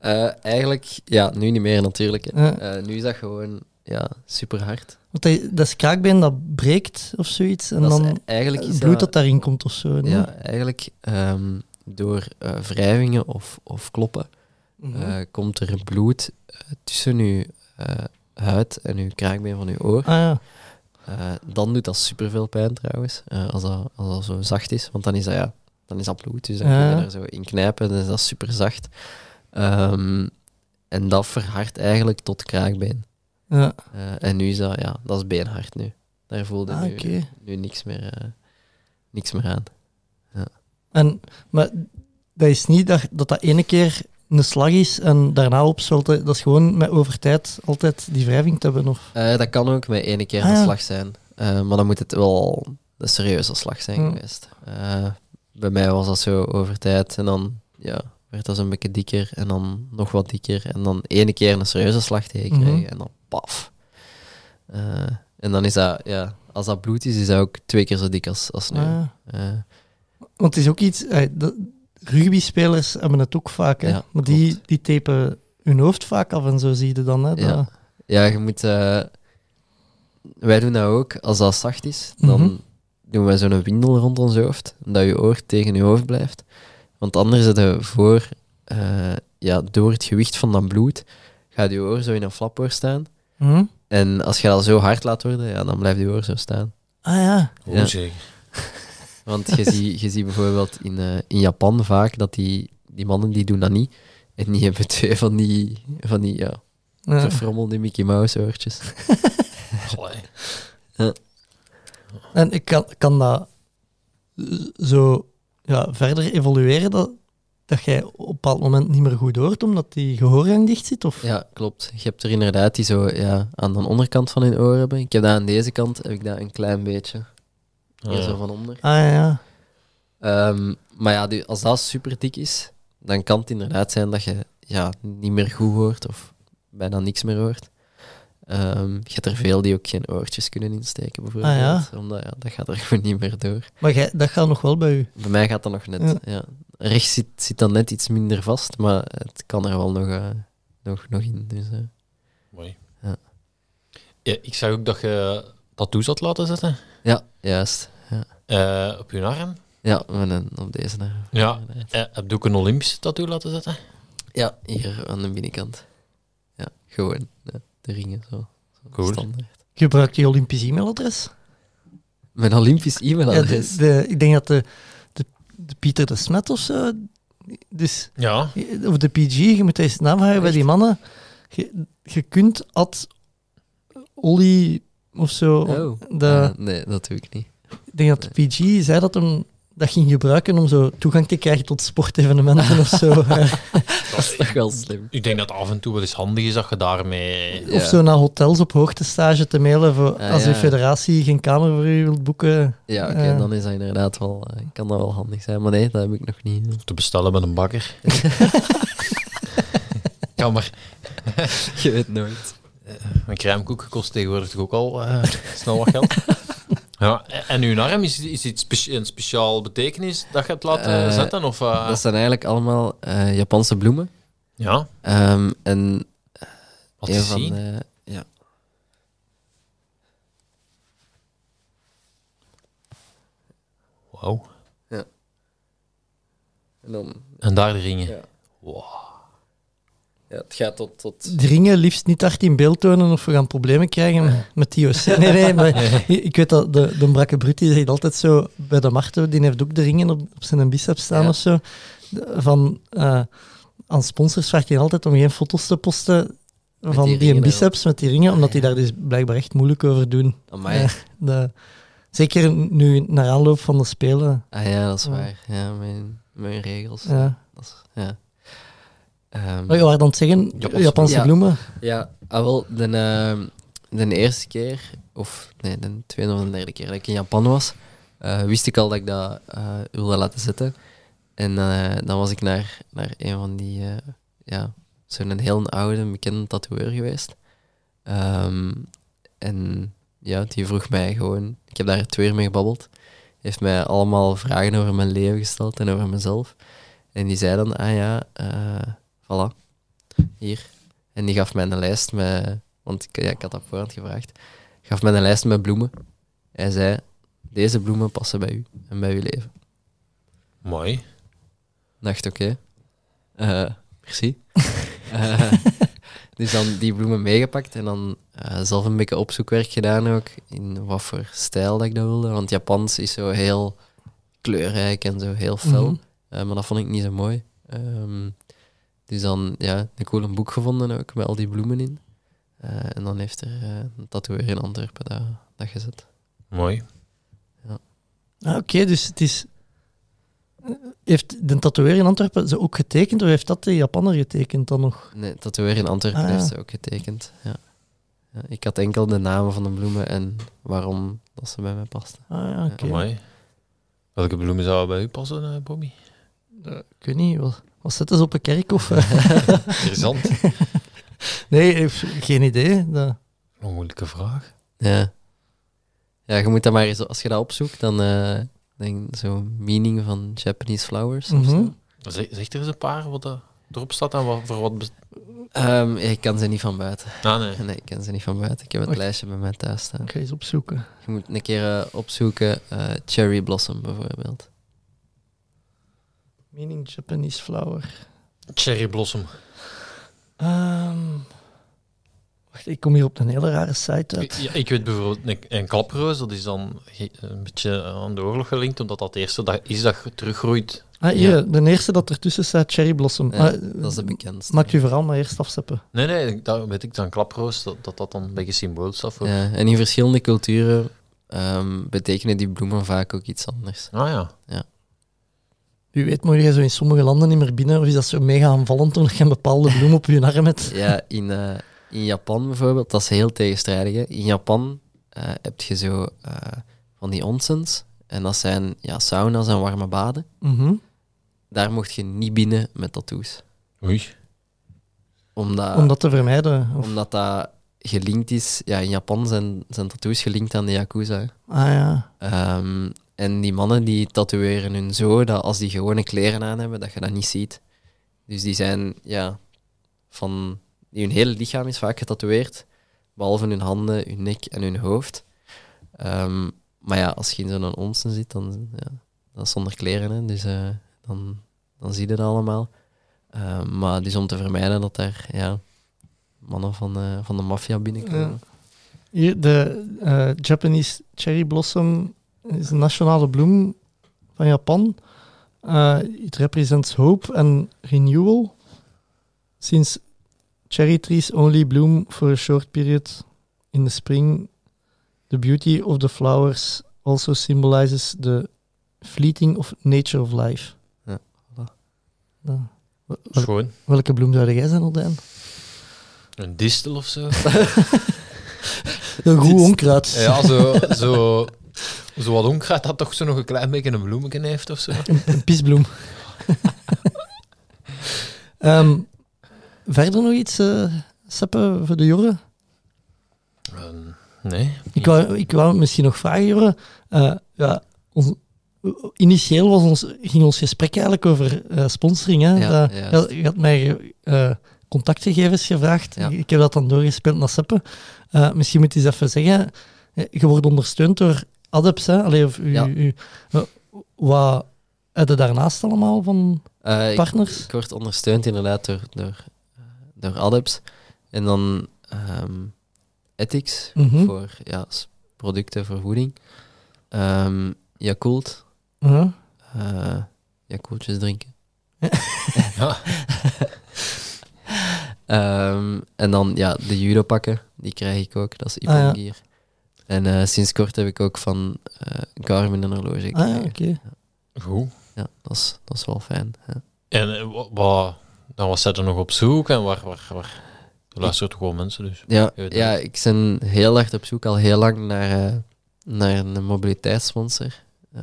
Eh, eigenlijk, ja, nu niet meer natuurlijk. Ja. Eh, nu is dat gewoon ja, super hard. Want dat, dat is kraakbeen dat breekt of zoiets. En Dat is dan eigenlijk is bloed dat dat, daarin komt of zo. nee? ja, eigenlijk ehm, door eh, wrijvingen of, of kloppen Mhm. eh, komt er bloed tussen uw eh, huid en uw kraakbeen van uw oor. ah ja. Eh, dan doet dat superveel pijn trouwens, eh, als, dat, als dat zo zacht is. Want dan is dat, ja, dan is dat bloed, dus dan Ja. kun je er zo in knijpen, dan is dat super zacht. Ehm, en dat verhardt eigenlijk tot kraakbeen. ja. Eh, en nu is dat, ja, dat is beenhard nu. Daar voelde Ah, nu, niks, meer, niks meer aan. En, maar dat is niet dat dat, dat ene keer een slag is en daarna opzwelt. Dat is gewoon met over tijd altijd die wrijving te hebben. Of... Eh, dat kan ook met ene keer Ah, een ja. slag zijn. Eh, maar dan moet het wel een serieuze slag zijn Hm. geweest. Eh, bij mij was dat zo over tijd. En dan ja, werd dat zo'n beetje dikker. En dan nog wat dikker. En dan ene keer een serieuze slag tegenkrijgen. Mhm. En dan paf. En dan is dat, ja, als dat bloed is, is dat ook twee keer zo dik als, als nu. Ah, Want het is ook iets... dat- Rugby-spelers hebben het ook vaak. Hè? Ja, maar die, die tapen hun hoofd vaak af en zo zie je dan. Hè? Dat- Ja. Ja, je moet. eh, wij doen dat ook. Als dat zacht is, dan Mhm. doen wij zo'n windel rond ons hoofd. Dat je oor tegen je hoofd blijft. Want anders zit je voor, eh, ja, door het gewicht van dat bloed, gaat je oor zo in een flapoor staan. Hm? En als je dat zo hard laat worden, ja, dan blijft je oor zo staan. Ah ja. Hoe Ja. zeker? Want je ziet je ziet bijvoorbeeld in, eh, in Japan vaak dat die, die mannen die doen dat niet. En die hebben twee van die, van die ja, ja. verfrommelde Mickey Mouse oortjes. Allee. En ik kan, kan dat zo ja, verder evolueren dat, dat jij op een bepaald moment niet meer goed hoort omdat die gehoorgang dicht zit? Of? Ja, klopt. Je hebt er inderdaad die zo ja, aan de onderkant van hun oor hebben. Ik heb dat aan deze kant, heb ik dat een klein beetje. Hier Ah, ja. zo van onder. Ah ja, ja. Ehm, maar ja, die- als dat super dik is, dan kan het inderdaad zijn dat je ja, niet meer goed hoort of bijna niks meer hoort. Ehm, je hebt er veel die ook geen oortjes kunnen insteken, bijvoorbeeld. Ah, ja? Omdat ja, dat gaat er gewoon niet meer door. Maar dat gaat nog wel bij u. Bij mij gaat dat nog net. Ja. Ja. Rechts zit, zit dan net iets minder vast, maar het kan er wel nog, eh, nog, nog in. Dus, eh. Mooi. Ja. Ja, ik zag ook dat je tattoos had laten zetten. Ja, juist. Ja. Eh, op je arm. Ja, met een, op deze. naar- Ja. Eh, heb je ook een Olympische tattoo laten zetten? Ja, hier aan de binnenkant. Ja, gewoon. Ja, de ringen zo. zo Cool. Standaard. Gebruik je Olympisch e-mailadres? Mijn Olympisch Ja, e-mailadres. de, de, ik denk dat de, de, de Pieter de Smet of zo. Dus, Ja. of de PG, je moet eens navragen bij die mannen. Je, je kunt at Olly of zo. Oh. de, Ah, nee, dat doe ik niet. ik denk dat de PG zei dat hem dat ging gebruiken om zo toegang te krijgen tot sportevenementen of zo. Dat is toch wel slim. Ik denk dat af en toe wel eens handig is dat je daarmee... Ja. Of zo naar hotels op hoogtestage te mailen voor Ah, als ja. uw federatie geen kamer voor u wilt boeken. Ja, oké, Eh. dan is dat inderdaad wel, eh, kan dat wel handig zijn. Maar nee, dat heb ik nog niet. Of te bestellen met een bakker. ja, maar Je weet nooit. Een crèmekoek kost tegenwoordig toch ook al eh, snel wat geld. Ja, en uw arm, is, is iets spe- een speciaal betekenis dat je het laat eh, Eh, zetten? Of, eh? Dat zijn eigenlijk allemaal eh, Japanse bloemen. Ja, Ehm, en wat te van. Ja. Wauw. En dan... En daar de ringen. Ja. Wow. Ja, het gaat tot... tot dringen, liefst niet hard in beeld tonen of we gaan problemen krijgen met TOC. Nee, nee, maar ik weet dat de, de Brakke Brut die zegt altijd zo bij de Marto, die heeft ook de ringen op, op zijn biceps staan Ja. of zo. Van, eh, aan sponsors vraagt hij altijd om geen foto's te posten van die die, biceps met die ringen, omdat die daar dus blijkbaar echt moeilijk over doen. Amai. Ja, de, zeker nu naar aanloop van de Spelen. Ah ja, dat is waar. Ja, mijn, mijn regels. Ja. Dat is, ja. Ehm, Oh, je waren dan het zeggen, Japanse Japanse, Ja. bloemen. Ja, ah, wel, de, ehm, de eerste keer, of nee, de tweede of de derde keer dat ik in Japan was, eh, wist ik al dat ik dat eh, wilde laten zitten. En eh, dan was ik naar, naar een van die, eh, ja, zo'n heel oude, bekende tatoeëur geweest. Ehm, en ja, die vroeg mij gewoon, ik heb daar twee uur mee gebabbeld, heeft mij allemaal vragen over mijn leven gesteld en over mezelf. En die zei dan, ah ja, eh voilà, hier. En die gaf mij een lijst met, want ik, ja, ik had dat voorhand gevraagd, gaf mij een lijst met bloemen. Hij zei, deze bloemen passen bij u en bij uw leven. Mooi. Ik dacht, oké, eh, merci. Eh, dus dan die bloemen meegepakt en dan eh, zelf een beetje opzoekwerk gedaan ook, in wat voor stijl dat ik dat wilde. Want Japans is zo heel kleurrijk en zo heel fel. Mhm. Maar dat vond ik niet zo mooi. Ehm, dus dan ja, een cool boek gevonden ook, met al die bloemen in. Eh, en dan heeft er eh, een tatoeëer in Antwerpen dat, dat gezet. Mooi. Ah, Oké, dus het is... Heeft de tatoeëer in Antwerpen ze ook getekend, of heeft dat de Japanner getekend dan nog? Nee, tatoeëer in Antwerpen Ah, ja. heeft ze ook getekend. Ja. Ja, ik had enkel de namen van de bloemen en waarom dat ze bij mij pasten. Ah ja, oké. Mooi. Welke bloemen zouden bij u passen, eh, Bobby? Eh, Ik weet niet, wat, wat zetten ze op een kerk? Of? Interessant. nee, ik heb geen idee. Dat... Een moeilijke vraag. Ja. Ja, je moet dat maar eens, als je dat opzoekt, dan eh denk zo meaning van Japanese flowers of Mhm. zo. Zeg, er eens een paar wat er erop staat en wat, voor wat... Ehm, ja, ik kan ze niet van buiten. Ah, nee. Nee, ik ken ze niet van buiten. Ik heb het lijstje bij mij thuis staan. Ik ga eens opzoeken. Je moet een keer eh, opzoeken eh, Cherry Blossom bijvoorbeeld. Meaning Japanese flower. Cherry Blossom. Ehm, wacht, ik kom hier op een hele rare site uit. Ja, ik weet bijvoorbeeld, een, een klaproos, dat is dan een beetje aan de oorlog gelinkt, omdat dat het eerste dat is dat teruggroeit. Ah, hier, de eerste dat ertussen staat, Cherry Blossom. Ja, Ah, dat is de bekendste. Maak je verhaal maar eerst afzeppen. Nee, nee, dat weet ik dan, klaproos, dat dat, dat dan een beetje symbool staat voor... Ja, en in verschillende culturen ehm, betekenen die bloemen vaak ook iets anders. Ah ja. U weet, moet je zo in sommige landen niet meer binnen, of is dat zo mega aanvallend omdat je een bepaalde bloem op je arm hebt? Ja, in, eh, in Japan bijvoorbeeld, dat is heel tegenstrijdig. Hè. In Japan eh, heb je zo eh, van die onsens. En dat zijn ja, sauna's en warme baden. Mhm. Daar mocht je niet binnen met tattoos. Oei. Omdat, Om dat te vermijden. Of... omdat dat gelinkt is... Ja, in Japan zijn, zijn tattoos gelinkt aan de Yakuza. Ah ja. Ehm, en die mannen die tatoeëren hun zo dat als die gewone kleren aan hebben, dat je dat niet ziet. Dus die zijn, ja, van... Hun hele lichaam is vaak getatoeëerd, behalve hun handen, hun nek en hun hoofd. Ehm, maar ja, als je in zo'n onsen zit, dan ja, dat is zonder kleren, hè, dus eh, dan, dan zie je dat allemaal. Ehm, maar dus om te vermijden dat daar ja, mannen van, eh, van de maffia binnenkomen. Hier, de eh, Japanese cherry blossom is een nationale bloem van Japan. Uh, it represents hope and renewal. Since cherry trees only bloom for a short period in the spring, the beauty of the flowers also symbolizes the fleeting of nature of life. Ja, voilà. Wel- wel- Schoon. welke bloem zou jij zijn, Aldijn? Een distel of zo. Een goed onkruid. ja, zo, zo, zo wat onkruid dat toch zo nog een klein beetje een bloemetje heeft of zo. Een, een pisbloem. Ehm, verder nog iets, Seppe, voor de Jorre? Ehm, nee. Ik wou, ik wou misschien nog vragen, Jorre. Eh, ja, ons, initieel was ons, ging ons gesprek eigenlijk over eh, sponsoring. Hè? Ja, juist. je, je had mij eh, contactgegevens gevraagd. Ja. Ik heb dat dan doorgespeeld naar Seppe. Misschien moet je eens even zeggen, je wordt ondersteund door Adeps. Hè? Allee, of u, Ja. u- eh, wat heb je daarnaast allemaal van Eh, partners? Ik word ondersteund inderdaad door, door, eh, door Adeps. En dan ehm Ethics Mhm. voor ja, producten voor voeding. Ehm Yakult. Ja. Yakultjes drinken. Ja. Ehm, en dan ja, de judo pakken, die krijg ik ook. Dat is Ah, ja. En eh, sinds kort heb ik ook van eh Garmin een horloge Ah, gekregen. ja, oké. Goed. Ja, dat is, dat is wel fijn. Ja. En eh, wa- wa- dan was zij er nog op zoek en waar, waar, waar er luisteren toch gewoon mensen dus. Ja, ja, ik ben heel hard op zoek, al heel lang, naar, eh, naar een mobiliteitssponsor. Eh,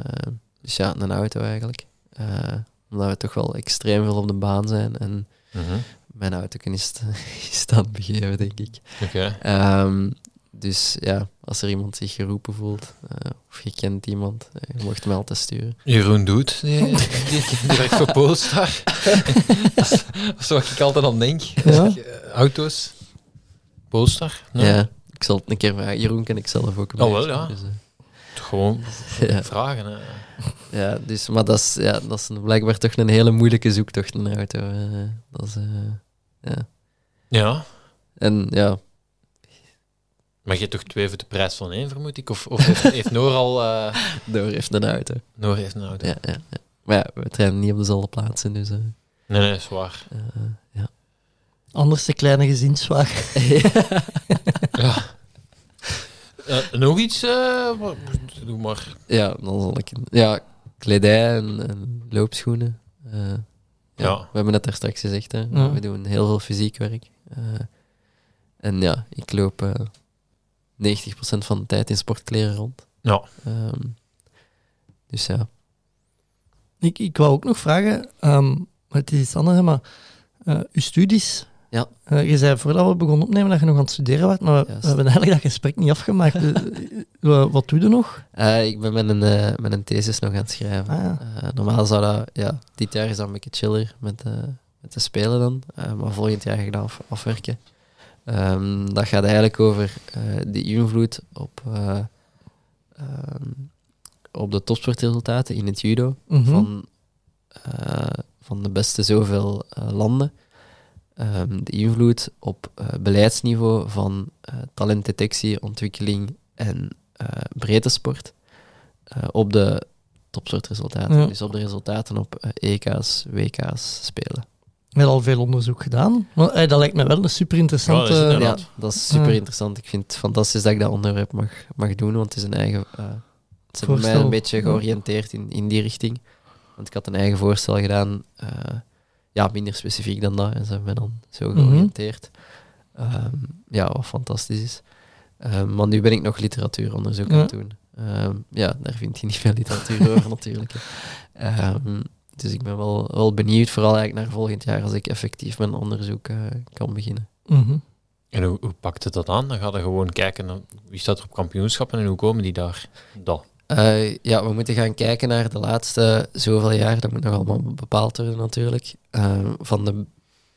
dus ja, een auto eigenlijk. Eh, omdat we toch wel extreem veel op de baan zijn. En Mhm. mijn auto is, het- is dat begeven, denk ik. Oké. Ehm, dus ja, als er iemand zich geroepen voelt, eh, of je kent iemand, eh, je mocht me altijd sturen. Jeroen Doet, die, direct voor Polestar. dat is- dat is wat ik altijd aan denk. Ja. Eh, Auto's. Polestar? Ja, ik zal het een keer vragen. Jeroen ken ik zelf ook Oh, wel, ja. dus, Gewoon Ja. vragen. Hè. Ja, dus, maar dat is, ja, dat is een- blijkbaar toch een hele moeilijke zoektocht, een auto. dat is, eh, ja. Ja. En ja, Maar je hebt toch twee voor de prijs van één, vermoed ik? Of, of heeft, heeft Noor al... eh, Door heeft een auto. Noor heeft een auto. Ja, ja, ja. Maar ja, we trainen niet op dezelfde plaatsen, dus... eh, Nee, nee, zwaar. eh, ja. Anders de kleine gezinswagen. Ja. Eh, nog iets? eh, doe maar. ja, dan zal ik... Ja, kledij en, en loopschoenen. Eh, ja. Ja. We hebben het daar straks gezegd, hè. Ja. We doen heel veel fysiek werk. Eh, en ja, ik loop eh 90% van de tijd in sportkleren rond. Ja. Ehm, dus ja. Ik, ik wou ook nog vragen, ehm, het is iets anders, maar eh uw studies. Ja. Eh, je zei voordat we begonnen opnemen dat je nog aan het studeren was, maar we, Juist. we hebben eigenlijk dat gesprek niet afgemaakt. Eh, wa- wat doe je nog? Eh, ik ben met een, eh, met een thesis nog aan het schrijven. Ah, ja. Eh, normaal zou dat, ja, dit jaar is dat een beetje chiller met, eh, met de spelen dan, Eh, maar volgend jaar ga ik dat af, afwerken. Ehm, dat gaat eigenlijk over eh, de invloed op, eh, ehm, op de topsportresultaten in het judo Mhm. van, eh, van de beste zoveel landen. Ehm, de invloed op beleidsniveau van talentdetectie, ontwikkeling en breedte sport op de topsportresultaten. Ja. Dus op de resultaten op EK's, WK's spelen. Hebt al veel onderzoek gedaan. Maar, eh, dat lijkt me wel een super interessante. Ja, dat is Ja, dat is super interessant. Ik vind het fantastisch dat ik dat onderwerp mag, mag doen, want het is een eigen... eh het is bij mij een beetje georiënteerd in, in die richting. Want ik had een eigen voorstel gedaan, eh, ja, minder specifiek dan dat, en ze hebben mij dan zo Mhm. georiënteerd. Ehm, ja, wat fantastisch is. Ehm, maar nu ben ik nog literatuuronderzoek aan het doen. Ehm, ja, daar vind je niet veel literatuur over natuurlijk. Dus ik ben wel, wel benieuwd, vooral eigenlijk naar volgend jaar, als ik effectief mijn onderzoek eh, kan beginnen. Mhm. En hoe, hoe pakt het dat aan? Dan ga je gewoon kijken naar wie staat er op kampioenschappen en hoe komen die daar. Dat. Eh, ja, we moeten gaan kijken naar de laatste zoveel jaar. Dat moet nog allemaal bepaald worden natuurlijk. eh, van de,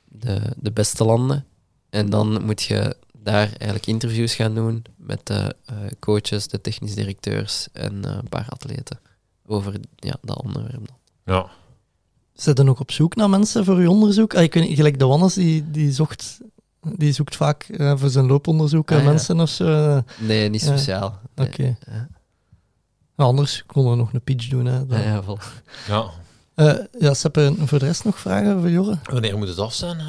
de, de beste landen. En dan moet je daar eigenlijk interviews gaan doen met de eh, coaches, de technisch directeurs en een paar atleten. Over ja, dat onderwerp. dan. Ja. Zet je nog op zoek naar mensen voor je onderzoek? Ah, ik weet niet, gelijk de Wannes, die, die, zocht, die zoekt vaak eh, voor zijn looponderzoek eh, Ah, ja. mensen of zo. Eh, Nee, niet Ja. speciaal. Nee. Oké. Ja. Anders kon er nog een pitch doen. Hè, dan. Ja, ja, vol. ja. Eh, ja, Seppe, voor de rest nog vragen voor Jorre? Wanneer moet het af zijn?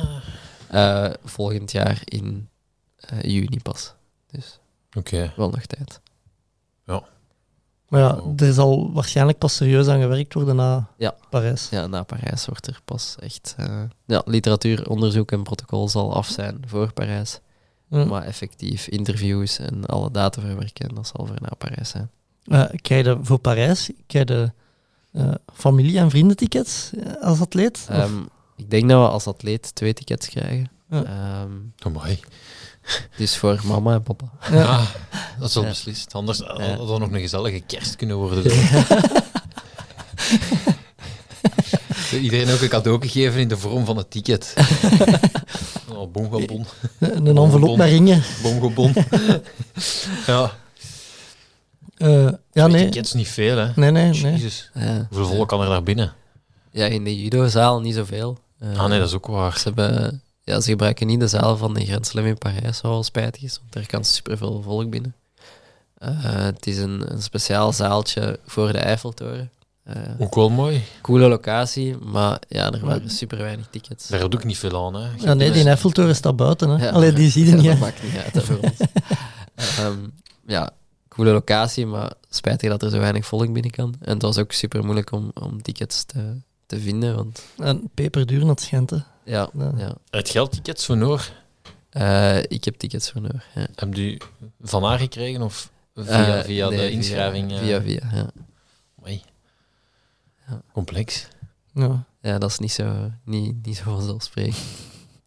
volgend jaar in eh, juni pas. Dus Oké. wel nog tijd. Maar ja, Oh. er zal waarschijnlijk pas serieus aan gewerkt worden na Ja. Parijs. Ja, na Parijs wordt er pas echt... eh, ja, literatuuronderzoek en protocol zal af zijn voor Parijs. Ja. Maar effectief interviews en alle data verwerken, dat zal voor na Parijs zijn. Eh, krijg je voor Parijs krijg je, eh, familie- en vriendentickets als atleet? Ehm, ik denk dat we als atleet twee tickets krijgen. Ja. Ehm, Oh, mooi. Dus voor mama en papa. Ja. Ja, dat is al Ja. beslist. Anders had Ja. had dat nog een gezellige kerst kunnen worden. Iedereen ook een cadeau gegeven in de vorm van een ticket. Oh, bongebon. een een envelop met ringen. Bongebon. ja, Eh, ja, nee. tickets niet veel, hè. Nee, nee, nee. Jezus. Ja. Hoeveel volk kan er daar binnen? ja, in de judo-zaal niet zoveel. Eh, Ah nee, dat is ook waar. Ze hebben ja, ze gebruiken niet de zaal van de Grand Slam in Parijs, wat wel spijtig is, want daar kan superveel volk binnen. Eh, het is een, een speciaal zaaltje voor de Eiffeltoren. Eh, Ook wel mooi. coole locatie, maar ja, er waren super weinig tickets. Daar doe ik niet veel aan. Hè. Ja, nee, die Eiffeltoren staat buiten. Hè. Ja, Allee, die zie je ja, niet. Dat maakt niet uit hè, voor ons. Ehm, ja, coole locatie, maar spijtig dat er zo weinig volk binnen kan. En het was ook super moeilijk om, om tickets te, te vinden, want En peperduur, schijnt. Hè. ja, Ja. ja. Het geldtickets voor Noor, Eh, ik heb tickets voor Noor. Ja. heb u van haar gekregen of via, Eh, via nee, de inschrijving? Via, eh? via, via, ja. Amai. Ja. Complex. Ja. ja, dat is niet zo, niet, niet zo vanzelfsprekend.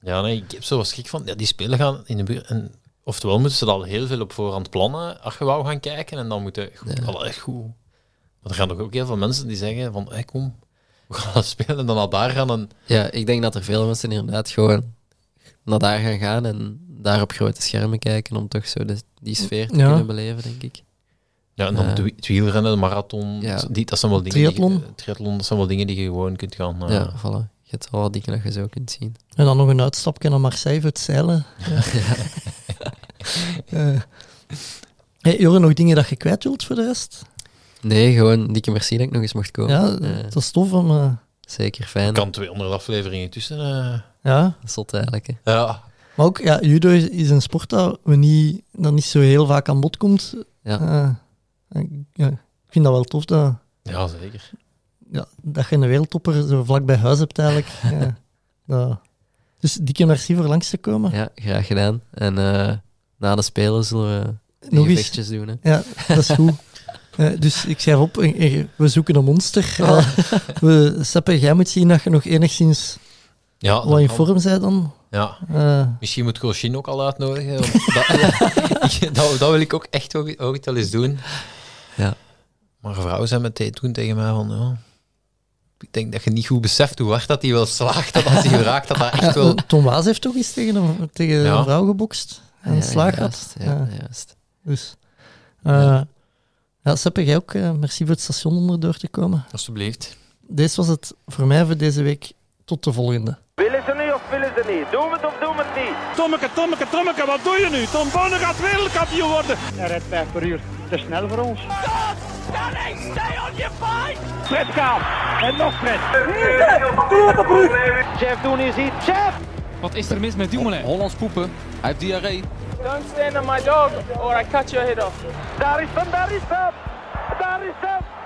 Ja, nee, ik heb zo wat schrik van. Ja, die spelen gaan in de buurt. En oftewel moeten ze al heel veel op voorhand plannen als je wou gaan kijken. En dan moeten goed, Ja. al echt goed. Maar er gaan toch ook heel veel mensen die zeggen van, hey, kom, we gaan spelen. En dan al daar gaan en... Ja, ik denk dat er veel mensen inderdaad gewoon naar daar gaan gaan en daar op grote schermen kijken om toch zo de, die sfeer te Ja. kunnen beleven, denk ik. Ja, en dan Eh. het wi- het wielrennen, de marathon. Ja. Die, dat zijn wel dingen Triathlon. Die, triathlon, dat zijn wel dingen die je gewoon kunt gaan... eh, Ja, voilà. Je hebt wel wat dingen dat je zo kunt zien. En dan nog een uitstapje naar Marseille voor het zeilen. Ja. Eh. Hey, Joren, nog dingen dat je kwijt wilt voor de rest? Nee, gewoon dikke merci dat ik nog eens mocht komen. Ja, Eh, dat is tof. Om, eh, zeker Er fijn. kan 200 afleveringen tussen. eh. ja. Zot eigenlijk. Hè. ja. Maar ook, ja, judo is, is een sport dat, we niet, dat niet zo heel vaak aan bod komt. Ja. Eh, ik- ja, ik vind dat wel tof dat, ja, zeker. ja, dat je een wereldtopper zo vlak bij huis hebt eigenlijk. ja, Dus dikke merci voor langs te komen. Ja, graag gedaan. En eh, na de Spelen zullen we Nog eens. doen. Hè. Ja, dat is goed. Eh, dus ik schrijf op, eh, eh, we zoeken een monster. Oh. We, Seppe, jij moet zien dat je nog enigszins Ja, wat dat in kan. vorm bent dan. Ja. Eh, Misschien moet Goshin ook al uitnodigen. dat, ik- dat, dat wil ik ook echt ook, ook wel eens doen. Ja. Maar vrouwen zijn meteen toen tegen mij van... Ja, ik denk dat je niet goed beseft hoe hard dat hij wel slaagt. Dat als hij raakt, dat dat echt ja, wel... Tom Waas heeft toch eens tegen een, tegen Ja. een vrouw gebokst en Ja, slaag juist, had. Ja, Ja. juist. Dus, eh, ja, Seppe, jij ook eh, merci voor het station onderdoor te komen. Alsjeblieft. Deze was het voor mij voor deze week. Tot de volgende. Willen ze niet of willen ze niet? Doen we het of doen we het niet? Tommeke, Tommeke, Tommeke, wat doe je nu? Tom Bonne gaat wereldkampioen worden. Hij rijdt 5 per uur. Te snel voor ons. Fred gaat. En nog Fred. Jeff doen is iets. Jeff! Wat is er mis met Dumoulin? Hollands poepen. Hij heeft diarree. Don't stand on my dog or I cut your head off. Darisham, Darisham! Darisham!